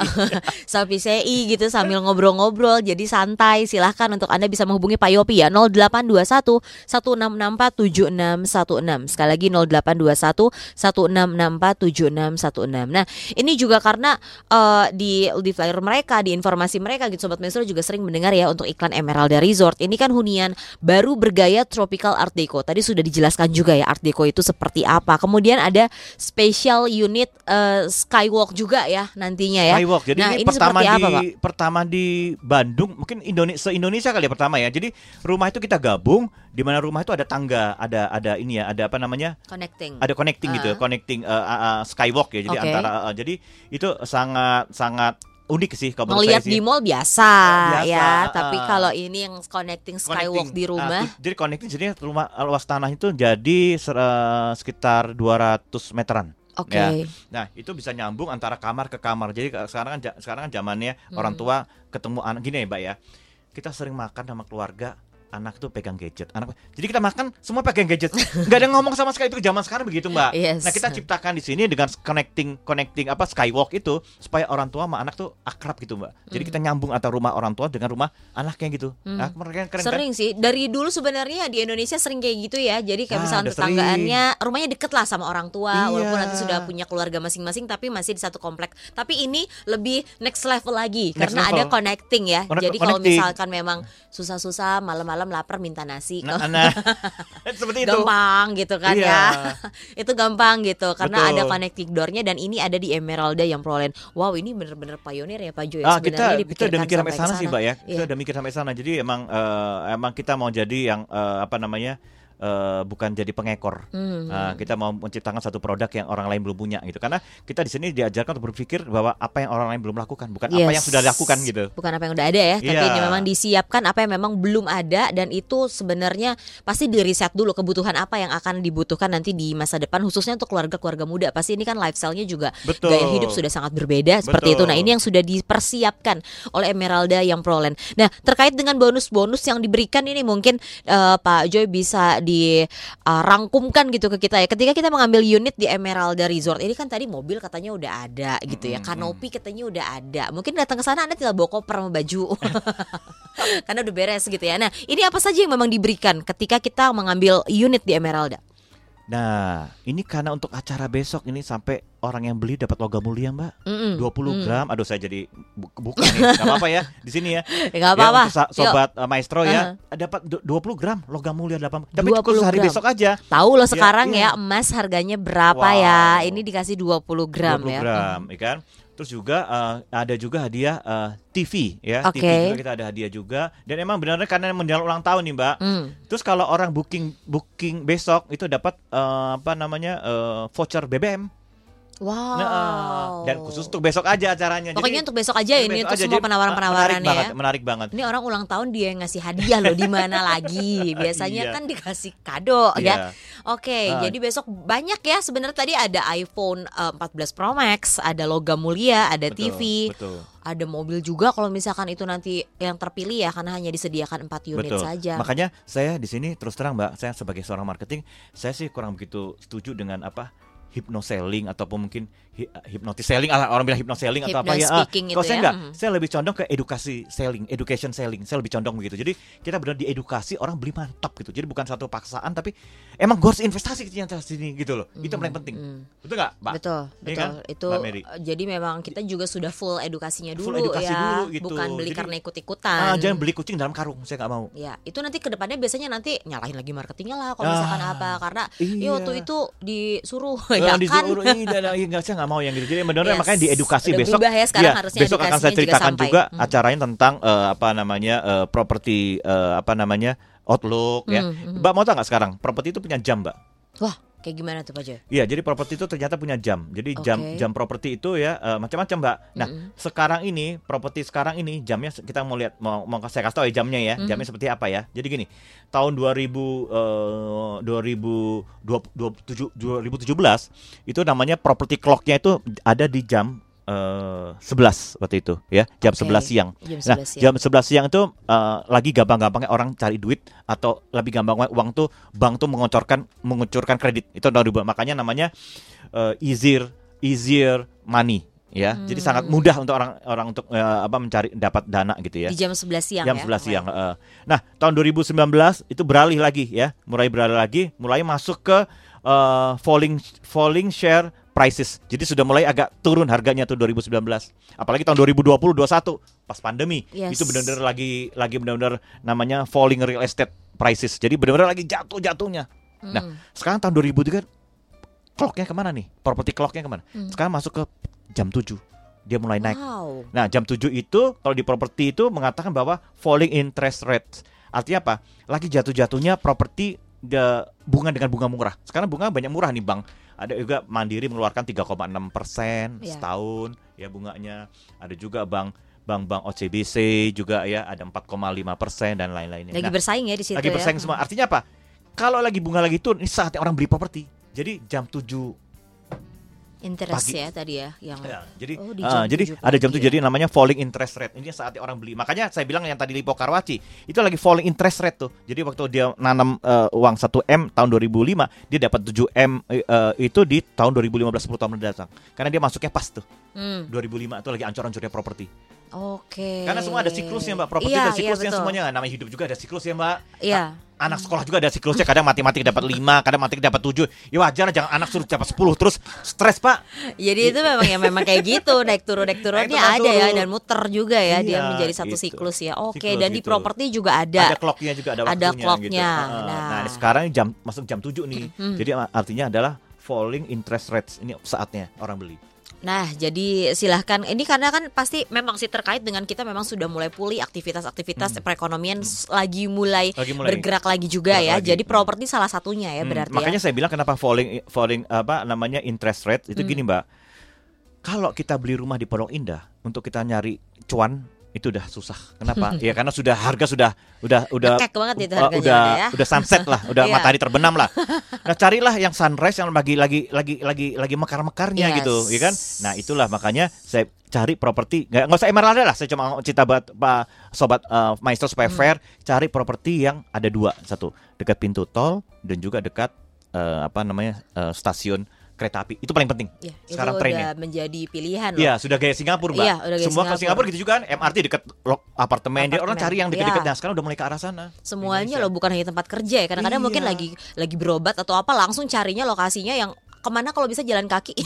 sapi. sei gitu sambil ngobrol-ngobrol. Jadi santai silahkan untuk anda bisa menghubungi Pak Yopi ya 0821 1664 7616 sekali lagi 0821 1664 7616 nah ini juga karena eh, di di flyer mereka di informasi mereka gitu sobat Mesro juga sering mendengar ya untuk iklan Emeralda Resort. Ini kan hunian baru bergaya tropical art deco tadi sudah dijelaskan juga ya Art Deco itu seperti apa. Kemudian ada special unit uh, skywalk juga ya nantinya ya. Skywalk. Jadi Nah, ini, ini pertama di apa, Pak? pertama di Bandung, mungkin Indonesia Indonesia kali ya pertama ya. Jadi rumah itu kita gabung di mana rumah itu ada tangga, ada ada ini ya, ada apa namanya? Connecting. Ada connecting gitu, Ah. connecting uh, uh, uh, skywalk ya. Jadi Oke. antara uh, jadi itu sangat sangat unik sih kalau sih. di mall biasa, Biasa, ya, ah. tapi kalau ini yang connecting skywalk Connecting. di Ah, rumah. tu- jadi connecting jadi rumah luas tanah itu jadi ser- eh, sekitar 200 meteran. Oke. Ya. Nah, itu bisa nyambung antara kamar ke kamar. Jadi ka- sekarang kan sekarang kan zamannya Hmm. orang tua ketemu anak gini ya, Mbak ya. Kita sering makan sama keluarga anak tuh pegang gadget. Anak jadi kita makan semua pegang gadget. Nggak ada ngomong sama sekali itu zaman sekarang begitu, Mbak. Yes. Nah, kita ciptakan di sini dengan connecting connecting apa skywalk itu supaya orang tua sama anak tuh akrab gitu, Mbak. Jadi kita nyambung antara rumah orang tua dengan rumah anaknya gitu. Hmm. Nah, keren, keren kan? Sering sih dari dulu sebenarnya di Indonesia sering kayak gitu ya. Jadi kayak Ah, misalnya udah sering. tetanggaannya rumahnya deket lah sama orang tua, Iya. walaupun nanti sudah punya keluarga masing-masing, tapi masih di satu komplek. Tapi ini lebih next level lagi Next karena level. ada connecting ya. Connect- Jadi kalau misalkan memang susah-susah malam-malam lapar minta nasi, Nah, nah, seperti itu. gampang gitu kan Iya. ya. itu gampang gitu karena Betul. ada connecting door-nya dan ini ada di Emeralda yang Prolen. Wow, ini bener-bener pionir ya Pak Jo ya. Ah, kita Sebenarnya kita udah mikir sampai sana ke sih, Mbak ya. Kita Iya. udah mikir sampai sana. Jadi emang eh, emang kita mau jadi yang eh, apa namanya? Eh, bukan jadi pengekor. Hmm. Nah, kita mau menciptakan satu produk yang orang lain belum punya gitu. Karena kita di sini diajarkan untuk berpikir bahwa apa yang orang lain belum lakukan, bukan apa Yes. yang sudah dilakukan gitu. Bukan apa yang udah ada ya, tapi Iya. ini memang disiapkan apa yang memang belum ada dan itu sebenarnya pasti di riset dulu kebutuhan apa yang akan dibutuhkan nanti di masa depan khususnya untuk keluarga-keluarga muda. Pasti ini kan lifestyle-nya juga Betul. gaya hidup sudah sangat berbeda seperti itu. Betul. Nah, ini yang sudah dipersiapkan oleh Emeralda yang Prolen. Nah, terkait dengan bonus-bonus yang diberikan ini mungkin eh, Pak Joy bisa dirangkumkan gitu ke kita ya. Ketika kita mengambil unit di Emeralda Resort ini kan tadi mobil katanya udah ada gitu ya. Mm-mm. Kanopi katanya udah ada. Mungkin datang ke sana Anda tinggal bawa koper sama baju. Karena udah beres gitu ya. Nah, ini apa saja yang memang diberikan ketika kita mengambil unit di Emeralda? Nah, ini karena untuk acara besok ini sampai orang yang beli dapat logam mulia, Mbak. 20 Mm. gram. Aduh, saya jadi bu- buka nih. Gak apa-apa ya di sini ya. Ya, nggak apa-apa. Ya, untuk sa- Yuk. sobat uh, maestro ya, dapat du- 20 gram logam mulia 8. Tapi 20 khusus hari gram. besok aja. Tahu loh Ya, sekarang iya. ya emas harganya berapa Wow. ya? Ini dikasih 20 gram 20 ya. gram, ya kan? Terus juga uh, ada juga hadiah uh, TV ya, Oke. TV juga kita ada hadiah juga. Dan emang benar-benar karena menjelang ulang tahun nih, Mbak. Hmm. Terus kalau orang booking booking besok itu dapat uh, apa namanya? uh, voucher BBM. Wow. Nah, uh, dan khusus untuk besok aja acaranya. Pokoknya untuk besok aja ini besok untuk aja. semua Jadi, penawaran-penawarannya menarik banget, ya. menarik banget. Ini orang ulang tahun dia yang ngasih hadiah loh di mana lagi? Biasanya Iya. kan dikasih kado ya. Iya. Oke, Ah. jadi besok banyak ya sebenarnya tadi ada iPhone eh, 14 Pro Max, ada logam mulia, ada Betul, TV, Betul. ada mobil juga kalau misalkan itu nanti yang terpilih ya karena hanya disediakan 4 unit Betul. saja. Makanya saya di sini terus terang Mbak, saya sebagai seorang marketing, saya sih kurang begitu setuju dengan apa hypnoselling ataupun mungkin hi- hypnotis selling ala orang bilang hypnoselling atau apa ya. Ah, kalau itu saya ya. enggak, Mhm. saya lebih condong ke edukasi selling, education selling. Saya lebih condong begitu. Jadi kita benar diedukasi orang beli mantap gitu. Jadi bukan satu paksaan tapi emang gue harus investasi ke sini gitu loh. Itu paling penting. Hmm. Betul nggak, Mbak? Betul, Iya betul. kan, Itu Mbak Mary? eh, jadi memang kita juga sudah full edukasinya dulu Full edukasi ya, dulu gitu. bukan beli Jadi, karena ikut-ikutan. Ah, jangan beli kucing dalam karung. Saya nggak mau. Ya, itu nanti ke depannya biasanya nanti nyalahin lagi marketingnya lah kalau Ah, misalkan apa karena iya. ya waktu itu disuruh Eh, ya kan. disuruh, iya, nggak, saya nggak mau yang gitu. Jadi benar Yes. makanya diedukasi Udah besok. ya sekarang harusnya besok akan saya juga ceritakan sampai. juga, Hmm. acaranya tentang eh, apa namanya eh, properti eh, apa namanya outlook ya. Hmm, hmm. Mbak mau tahu nggak sekarang properti itu punya jam, Mbak? Wah, kayak gimana tuh Pak Joy? Iya, jadi properti itu ternyata punya jam. Jadi jam Oke. jam properti itu ya eh, macam-macam, Mbak. Nah, Mm-mm. sekarang ini properti sekarang ini jamnya kita mau lihat mau mau saya kasih tahu ya jamnya ya. Mhm. Jamnya seperti apa ya. Jadi gini, tahun 2000 eh, 2027 2017 itu namanya property clocknya itu ada di jam eh, 11 waktu itu ya, jam Oke. 11 siang. Jam Nah, 11 ya. jam 11 siang itu eh, lagi gampang-gampangnya orang cari duit atau lebih gampang uang tuh bank tuh mengucurkan mengucurkan kredit. Itu tahun 2000. Makanya namanya eh, easier easier money ya. Jadi Hmm. sangat mudah untuk orang orang untuk eh, apa mencari dapat dana gitu ya. Di jam 11 siang Jam ya. 11 siang. heeh. Nah, tahun 2019 itu beralih lagi ya, mulai beralih lagi, mulai masuk ke eh, falling falling share prices. Jadi sudah mulai agak turun harganya tuh 2019. Apalagi tahun 2020 21 pas pandemi. Yes. Itu benar-benar lagi lagi benar-benar namanya falling real estate prices. Jadi benar-benar lagi jatuh-jatuhnya. Nah, Hmm. sekarang tahun 2003 clocknya ke mana nih? Property clocknya ke mana? Hmm. Sekarang masuk ke jam 7 dia mulai naik. Wow. Nah, jam 7 itu kalau di properti itu mengatakan bahwa falling interest rate. Artinya apa? Lagi jatuh-jatuhnya properti bunga dengan bunga murah. Sekarang bunga banyak murah nih, Bang. Ada juga Mandiri mengeluarkan 3,6 persen Iya. setahun ya bunganya. Ada juga Bank Bank-bank OCBC juga ya ada 4,5 persen dan lain-lainnya. Lagi Nah, bersaing ya di situ lagi ya. bersaing semua. Artinya apa? Kalau lagi bunga lagi turun, ini saatnya orang beli properti. Jadi jam 7 Interest pagi. ya tadi ya yang Ya, jadi Oh, jam jadi 7 ada jam tuh ya. jadi namanya falling interest rate. Ini saatnya orang beli. Makanya saya bilang yang tadi Lipo Karwaci itu lagi falling interest rate tuh. Jadi waktu dia nanam eh, uang 1 M tahun 2005, dia dapat 7 M eh, itu di tahun 2015 10 tahun mendatang. Karena dia masuknya pas tuh. Hmm, 2005 itu lagi ancur-ancurnya properti. Oke. Karena semua ada siklusnya, Mbak. Properti Iya, ada siklusnya iya, betul. semuanya. Namanya hidup juga ada siklusnya, Mbak. Iya. Anak sekolah juga ada siklusnya. Kadang matematik dapat 5, kadang matematik dapat 7. Ya wajar jangan anak suruh dapat 10 terus stres, Pak. Jadi itu memang ya memang kayak gitu naik turun naik turunnya Naik turun, ada ya turun. dan muter juga ya dia Iya, menjadi satu gitu. siklus ya. Oke Siklus dan di gitu. properti juga ada. Ada clocknya juga ada Ada waktunya clocknya. gitu. Heeh. Nah. Nah, sekarang jam masuk jam 7 nih. Hmm. Jadi artinya adalah falling interest rates. Ini saatnya orang beli. Nah, jadi silahkan. Ini karena kan pasti memang sih terkait dengan kita memang sudah mulai pulih aktivitas-aktivitas perekonomian s- lagi mulai, Hmm. Lagi mulai. bergerak lagi juga Gerak ya. lagi. Jadi properti salah satunya ya Hmm, berarti makanya ya. saya bilang kenapa falling falling apa namanya interest rate itu Hmm. gini, Mbak. Kalau kita beli rumah di Pondok Indah untuk kita nyari cuan itu udah susah. Kenapa? ya karena sudah harga sudah udah udah banget itu uh, harganya udah udah ya. udah sunset lah, udah Iya. matahari terbenam lah. Nah, carilah yang sunrise yang lagi lagi lagi lagi lagi mekar-mekarnya Yes. gitu, ya kan? Nah, itulah makanya saya cari properti nggak nggak usah emerald lah, saya cuma cerita buat Pak sobat uh, maestro supaya Hmm. fair, cari properti yang ada dua, satu dekat pintu tol dan juga dekat uh, apa namanya uh, stasiun kereta api. Itu paling penting. Ya, Sekarang trennya. menjadi pilihan loh. Iya, sudah gaya Singapura, Mbak. Iya, udah gaya Semua ke Singapura. Singapura gitu juga kan, MRT dekat lo- apartemen. Dia orang Apartemen, cari yang dekat-dekat. iya. Nah, sekarang udah mulai ke arah sana. Semuanya loh bukan hanya tempat kerja ya. Kadang-kadang Iya. mungkin lagi lagi berobat atau apa langsung carinya lokasinya yang ke mana kalau bisa jalan kaki.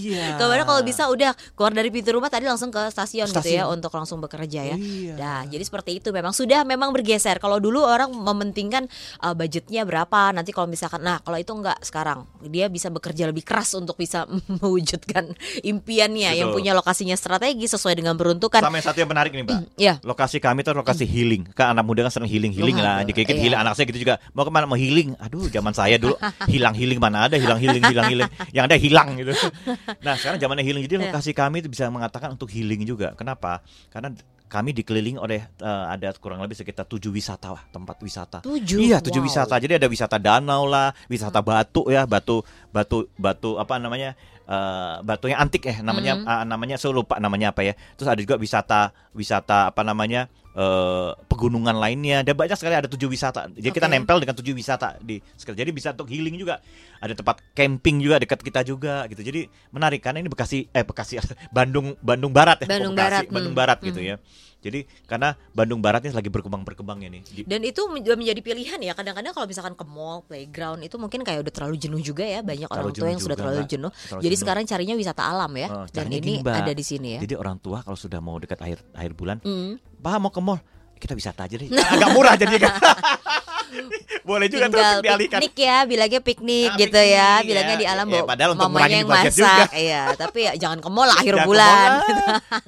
Iya. Ke mana kalau bisa udah keluar dari pintu rumah tadi langsung ke stasiun, gitu ya Stasiun. untuk langsung bekerja ya. Iya. Nah, jadi seperti itu memang sudah memang bergeser. Kalau dulu orang mementingkan uh, budgetnya berapa, nanti kalau misalkan nah, kalau itu enggak sekarang. Dia bisa bekerja lebih keras untuk bisa mewujudkan impiannya yang Betul. punya lokasinya strategi sesuai dengan peruntukan. Sama yang satu yang menarik nih, Mbak. Ya. Lokasi kami itu lokasi healing. Kan anak muda kan sering healing, healing lah. Dikit-dikit iya. healing. Anak saya gitu juga. Mau ke mana? Mau healing. Aduh, zaman saya dulu hilang healing mana ada hilang healing, hilang healing. Yang ada hilang gitu. Nah, sekarang zamannya healing. Jadi Iya. lokasi kami itu bisa mengatakan untuk healing juga. Kenapa? Karena kami dikelilingi oleh eh, ada kurang lebih sekitar tujuh wisata lah, tempat wisata. Tujuh. Iya tujuh Wow. wisata. Jadi ada wisata danau lah, wisata batu ya, batu batu batu apa namanya eh, batu yang antik ya namanya Mhm. ah, namanya saya lupa namanya apa ya. Terus ada juga wisata wisata apa namanya eh, pegunungan lainnya. Dan banyak sekali ada tujuh wisata. Jadi kita Oke. nempel dengan tujuh wisata di sekali. Jadi bisa untuk healing juga. Ada tempat camping juga dekat kita juga gitu. Jadi menarik karena ini Bekasi eh Bekasi Bandung Bandung Barat ya. Bandung Bekasi? Barat, Bandung hmm. Barat gitu Hmm. ya. Jadi karena Bandung Barat ini lagi berkembang berkembangnya nih. Di- Dan itu menjadi pilihan ya. Kadang-kadang kalau misalkan ke mall, playground itu mungkin kayak udah terlalu jenuh juga ya. Banyak orang Terlalu tua jenuh yang sudah juga, terlalu Mbak. jenuh. Terlalu Jadi jenuh. sekarang carinya wisata alam ya. Oh, Dan ini gini, ada di sini ya. Jadi orang tua kalau sudah mau dekat akhir akhir bulan, Hmm. Pak mau ke mall, kita wisata aja deh. Agak murah jadi kan. Boleh juga tuh Tinggal dialihkan. piknik ya, bilangnya piknik Ah, gitu ya, piknik, bilangnya ya. di alam Ya, padahal mamanya yang masak, juga. iya. Tapi ya jangan ke mall akhir Jangan bulan.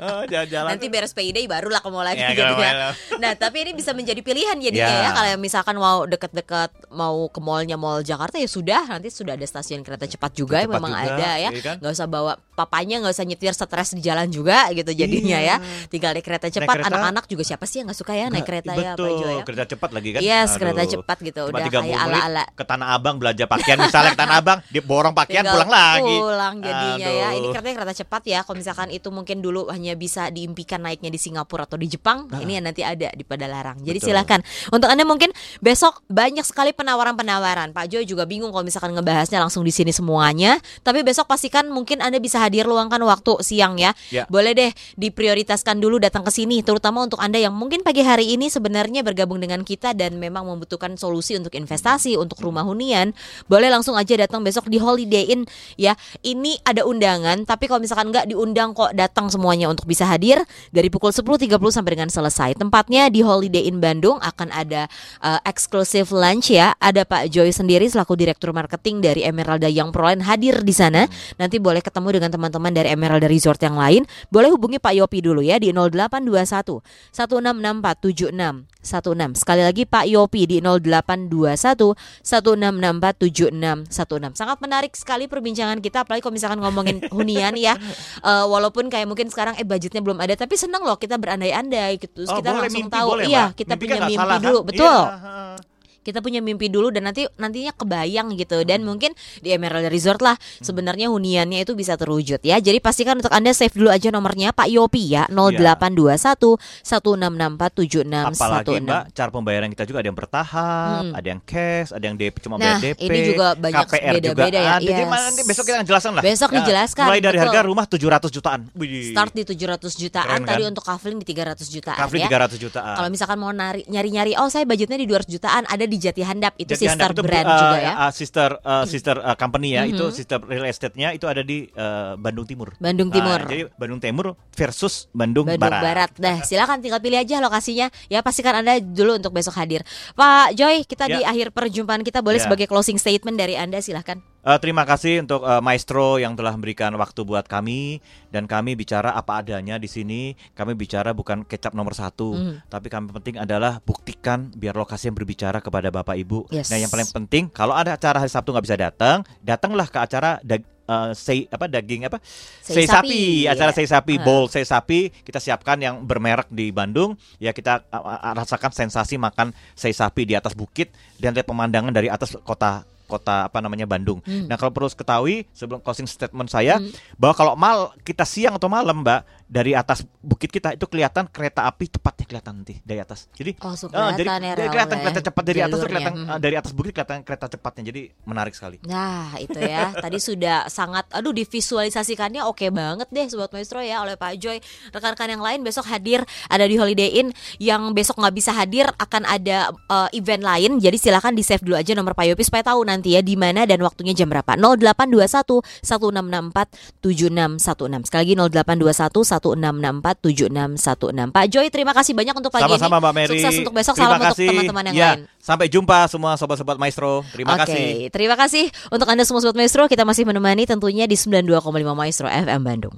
Oh, jalan-jalan. Nanti beres payday barulah ke mall lagi Ya, gitu ya. Nah, tapi ini bisa menjadi pilihan jadinya Ya. ya. Kalau misalkan mau deket-deket mau ke mallnya mall Jakarta ya sudah, nanti sudah ada stasiun kereta cepat juga Cepat memang juga, ada ya. iya kan? Nggak usah bawa papanya, nggak usah nyetir stres di jalan juga gitu jadinya Iya. ya. Tinggal naik kereta cepat. Anak-anak juga siapa sih yang nggak suka ya naik Nggak, kereta ya Pak betul, Jo ya? kereta cepat lagi kan. Yes, kereta. Cepat gitu. Cuma Udah 30 kayak menit ala-ala. ke Tanah Abang belanja pakaian misalnya ke Tanah Abang, dia borong pakaian Tinggal pulang lagi. Pulang jadinya ya. Ini Aduh. keretanya kereta cepat ya. Kalau misalkan itu mungkin dulu hanya bisa diimpikan naiknya di Singapura atau di Jepang, ini ya nanti ada di Padalarang. Jadi Betul. silakan. Untuk Anda mungkin besok banyak sekali penawaran-penawaran. Pak Joy juga bingung kalau misalkan ngebahasnya langsung di sini semuanya. Tapi besok pastikan mungkin Anda bisa hadir luangkan waktu siang ya. Ya. Boleh deh diprioritaskan dulu datang ke sini terutama untuk Anda yang mungkin pagi hari ini sebenarnya bergabung dengan kita dan memang membutuhkan membutuhkan solusi untuk investasi, untuk rumah hunian, boleh langsung aja datang besok di Holiday Inn ya. Ini ada undangan, tapi kalau misalkan nggak diundang kok datang semuanya untuk bisa hadir dari pukul 10.30 sampai dengan selesai. Tempatnya di Holiday Inn Bandung akan ada uh, exclusive lunch ya. Ada Pak Joy sendiri selaku direktur marketing dari Emeralda Young Proline hadir di sana. Nanti boleh ketemu dengan teman-teman dari Emeralda Resort yang lain. Boleh hubungi Pak Yopi dulu ya di 0821 166476 16. Sekali lagi Pak Yopi di 0821 166476 16. Sangat menarik sekali perbincangan kita apalagi kalau misalkan ngomongin hunian ya. Uh, walaupun kayak mungkin sekarang eh budgetnya belum ada tapi seneng loh kita berandai-andai gitu. Terus Oh, kita boleh langsung mimpi, tahu boleh, iya, kita Mimpi punya kan mimpi salah, kan? dulu. Betul Iya, heeh. Kita punya mimpi dulu dan nanti nantinya kebayang gitu dan mungkin di Emerald Resort lah sebenarnya huniannya itu bisa terwujud ya jadi pastikan untuk anda save dulu aja nomornya Pak Yopi ya 0821 1664 Apalagi 7616 Mbak, cara pembayaran kita juga ada yang bertahap, Hmm. ada yang cash, ada yang DP cuma Nah, DP. ini juga banyak KPR beda-beda juga ya, ada. Yes. mana- nanti besok kita jelaskan lah. Besok dijelaskan, Mulai dari betul. harga rumah 700 jutaan. Wih. start di 700 jutaan Keren, tadi kan? untuk kafling di 300 jutaan Kafli ya 300 jutaan. kalau misalkan mau nari, nyari-nyari oh saya budgetnya di 200 jutaan ada di Jati Handap itu Jadi sister Anda itu, brand uh, juga ya uh, sister uh, sister uh, company ya, itu Mhm. sister real estate-nya itu ada di uh, Bandung Timur. Bandung Nah, Timur jadi Bandung Timur versus Bandung, Bandung Barat. Dah, silakan tinggal pilih aja lokasinya. Ya pastikan Anda dulu untuk besok hadir. Pak Joy, kita Ya. di akhir perjumpaan kita boleh Ya. sebagai closing statement dari Anda silahkan. Uh, terima kasih untuk uh, Maestro yang telah memberikan waktu buat kami dan kami bicara apa adanya di sini. Kami bicara bukan kecap nomor satu, Mhm. tapi kami penting adalah buktikan biar lokasi yang berbicara kepada bapak ibu. Yes. Nah yang paling penting kalau ada acara hari Sabtu nggak bisa datang, datanglah ke acara dag, uh, sei apa daging apa Sei sei sapi, sapi, acara ya. sei sapi, Ah. bowl sei sapi kita siapkan yang bermerek di Bandung. Ya kita uh, uh, rasakan sensasi makan sei sapi di atas bukit dan lihat pemandangan dari atas kota kota apa namanya Bandung. Hmm. Nah kalau perlu ketahui sebelum closing statement saya Hmm. bahwa kalau mal kita siang atau malam Mbak dari atas bukit kita itu kelihatan kereta api cepatnya kelihatan nanti dari atas. Jadi Oh, Ah, jadi, ya, Rel, kelihatan ya, kelihatan cepat dari atas jalurnya. kelihatan Mhm. ah, dari atas bukit kelihatan kereta cepatnya. Jadi menarik sekali. Nah itu ya Tadi sudah sangat Aduh divisualisasikannya oke banget deh Sobat Maestro ya Oleh Pak Joy Rekan-rekan yang lain besok hadir Ada di Holiday Inn Yang besok nggak bisa hadir Akan ada eh, event lain Jadi silakan di save dulu aja nomor Pak Yopi Supaya tahu nanti ya di mana dan waktunya jam berapa 0821 1664 7616 Sekali lagi 0821 1664 7616 Pak Joy terima kasih banyak untuk pagi Sama-sama ini Mbak Mary. Sukses untuk besok Terima Salam untuk kasih. teman-teman yang Ya, lain Sampai jumpa semua sobat-sobat Maestro. Terima Oke, kasih. terima kasih untuk Anda semua Sobat Maestro. Kita masih menemani tentunya di 92,5 Maestro FM Bandung.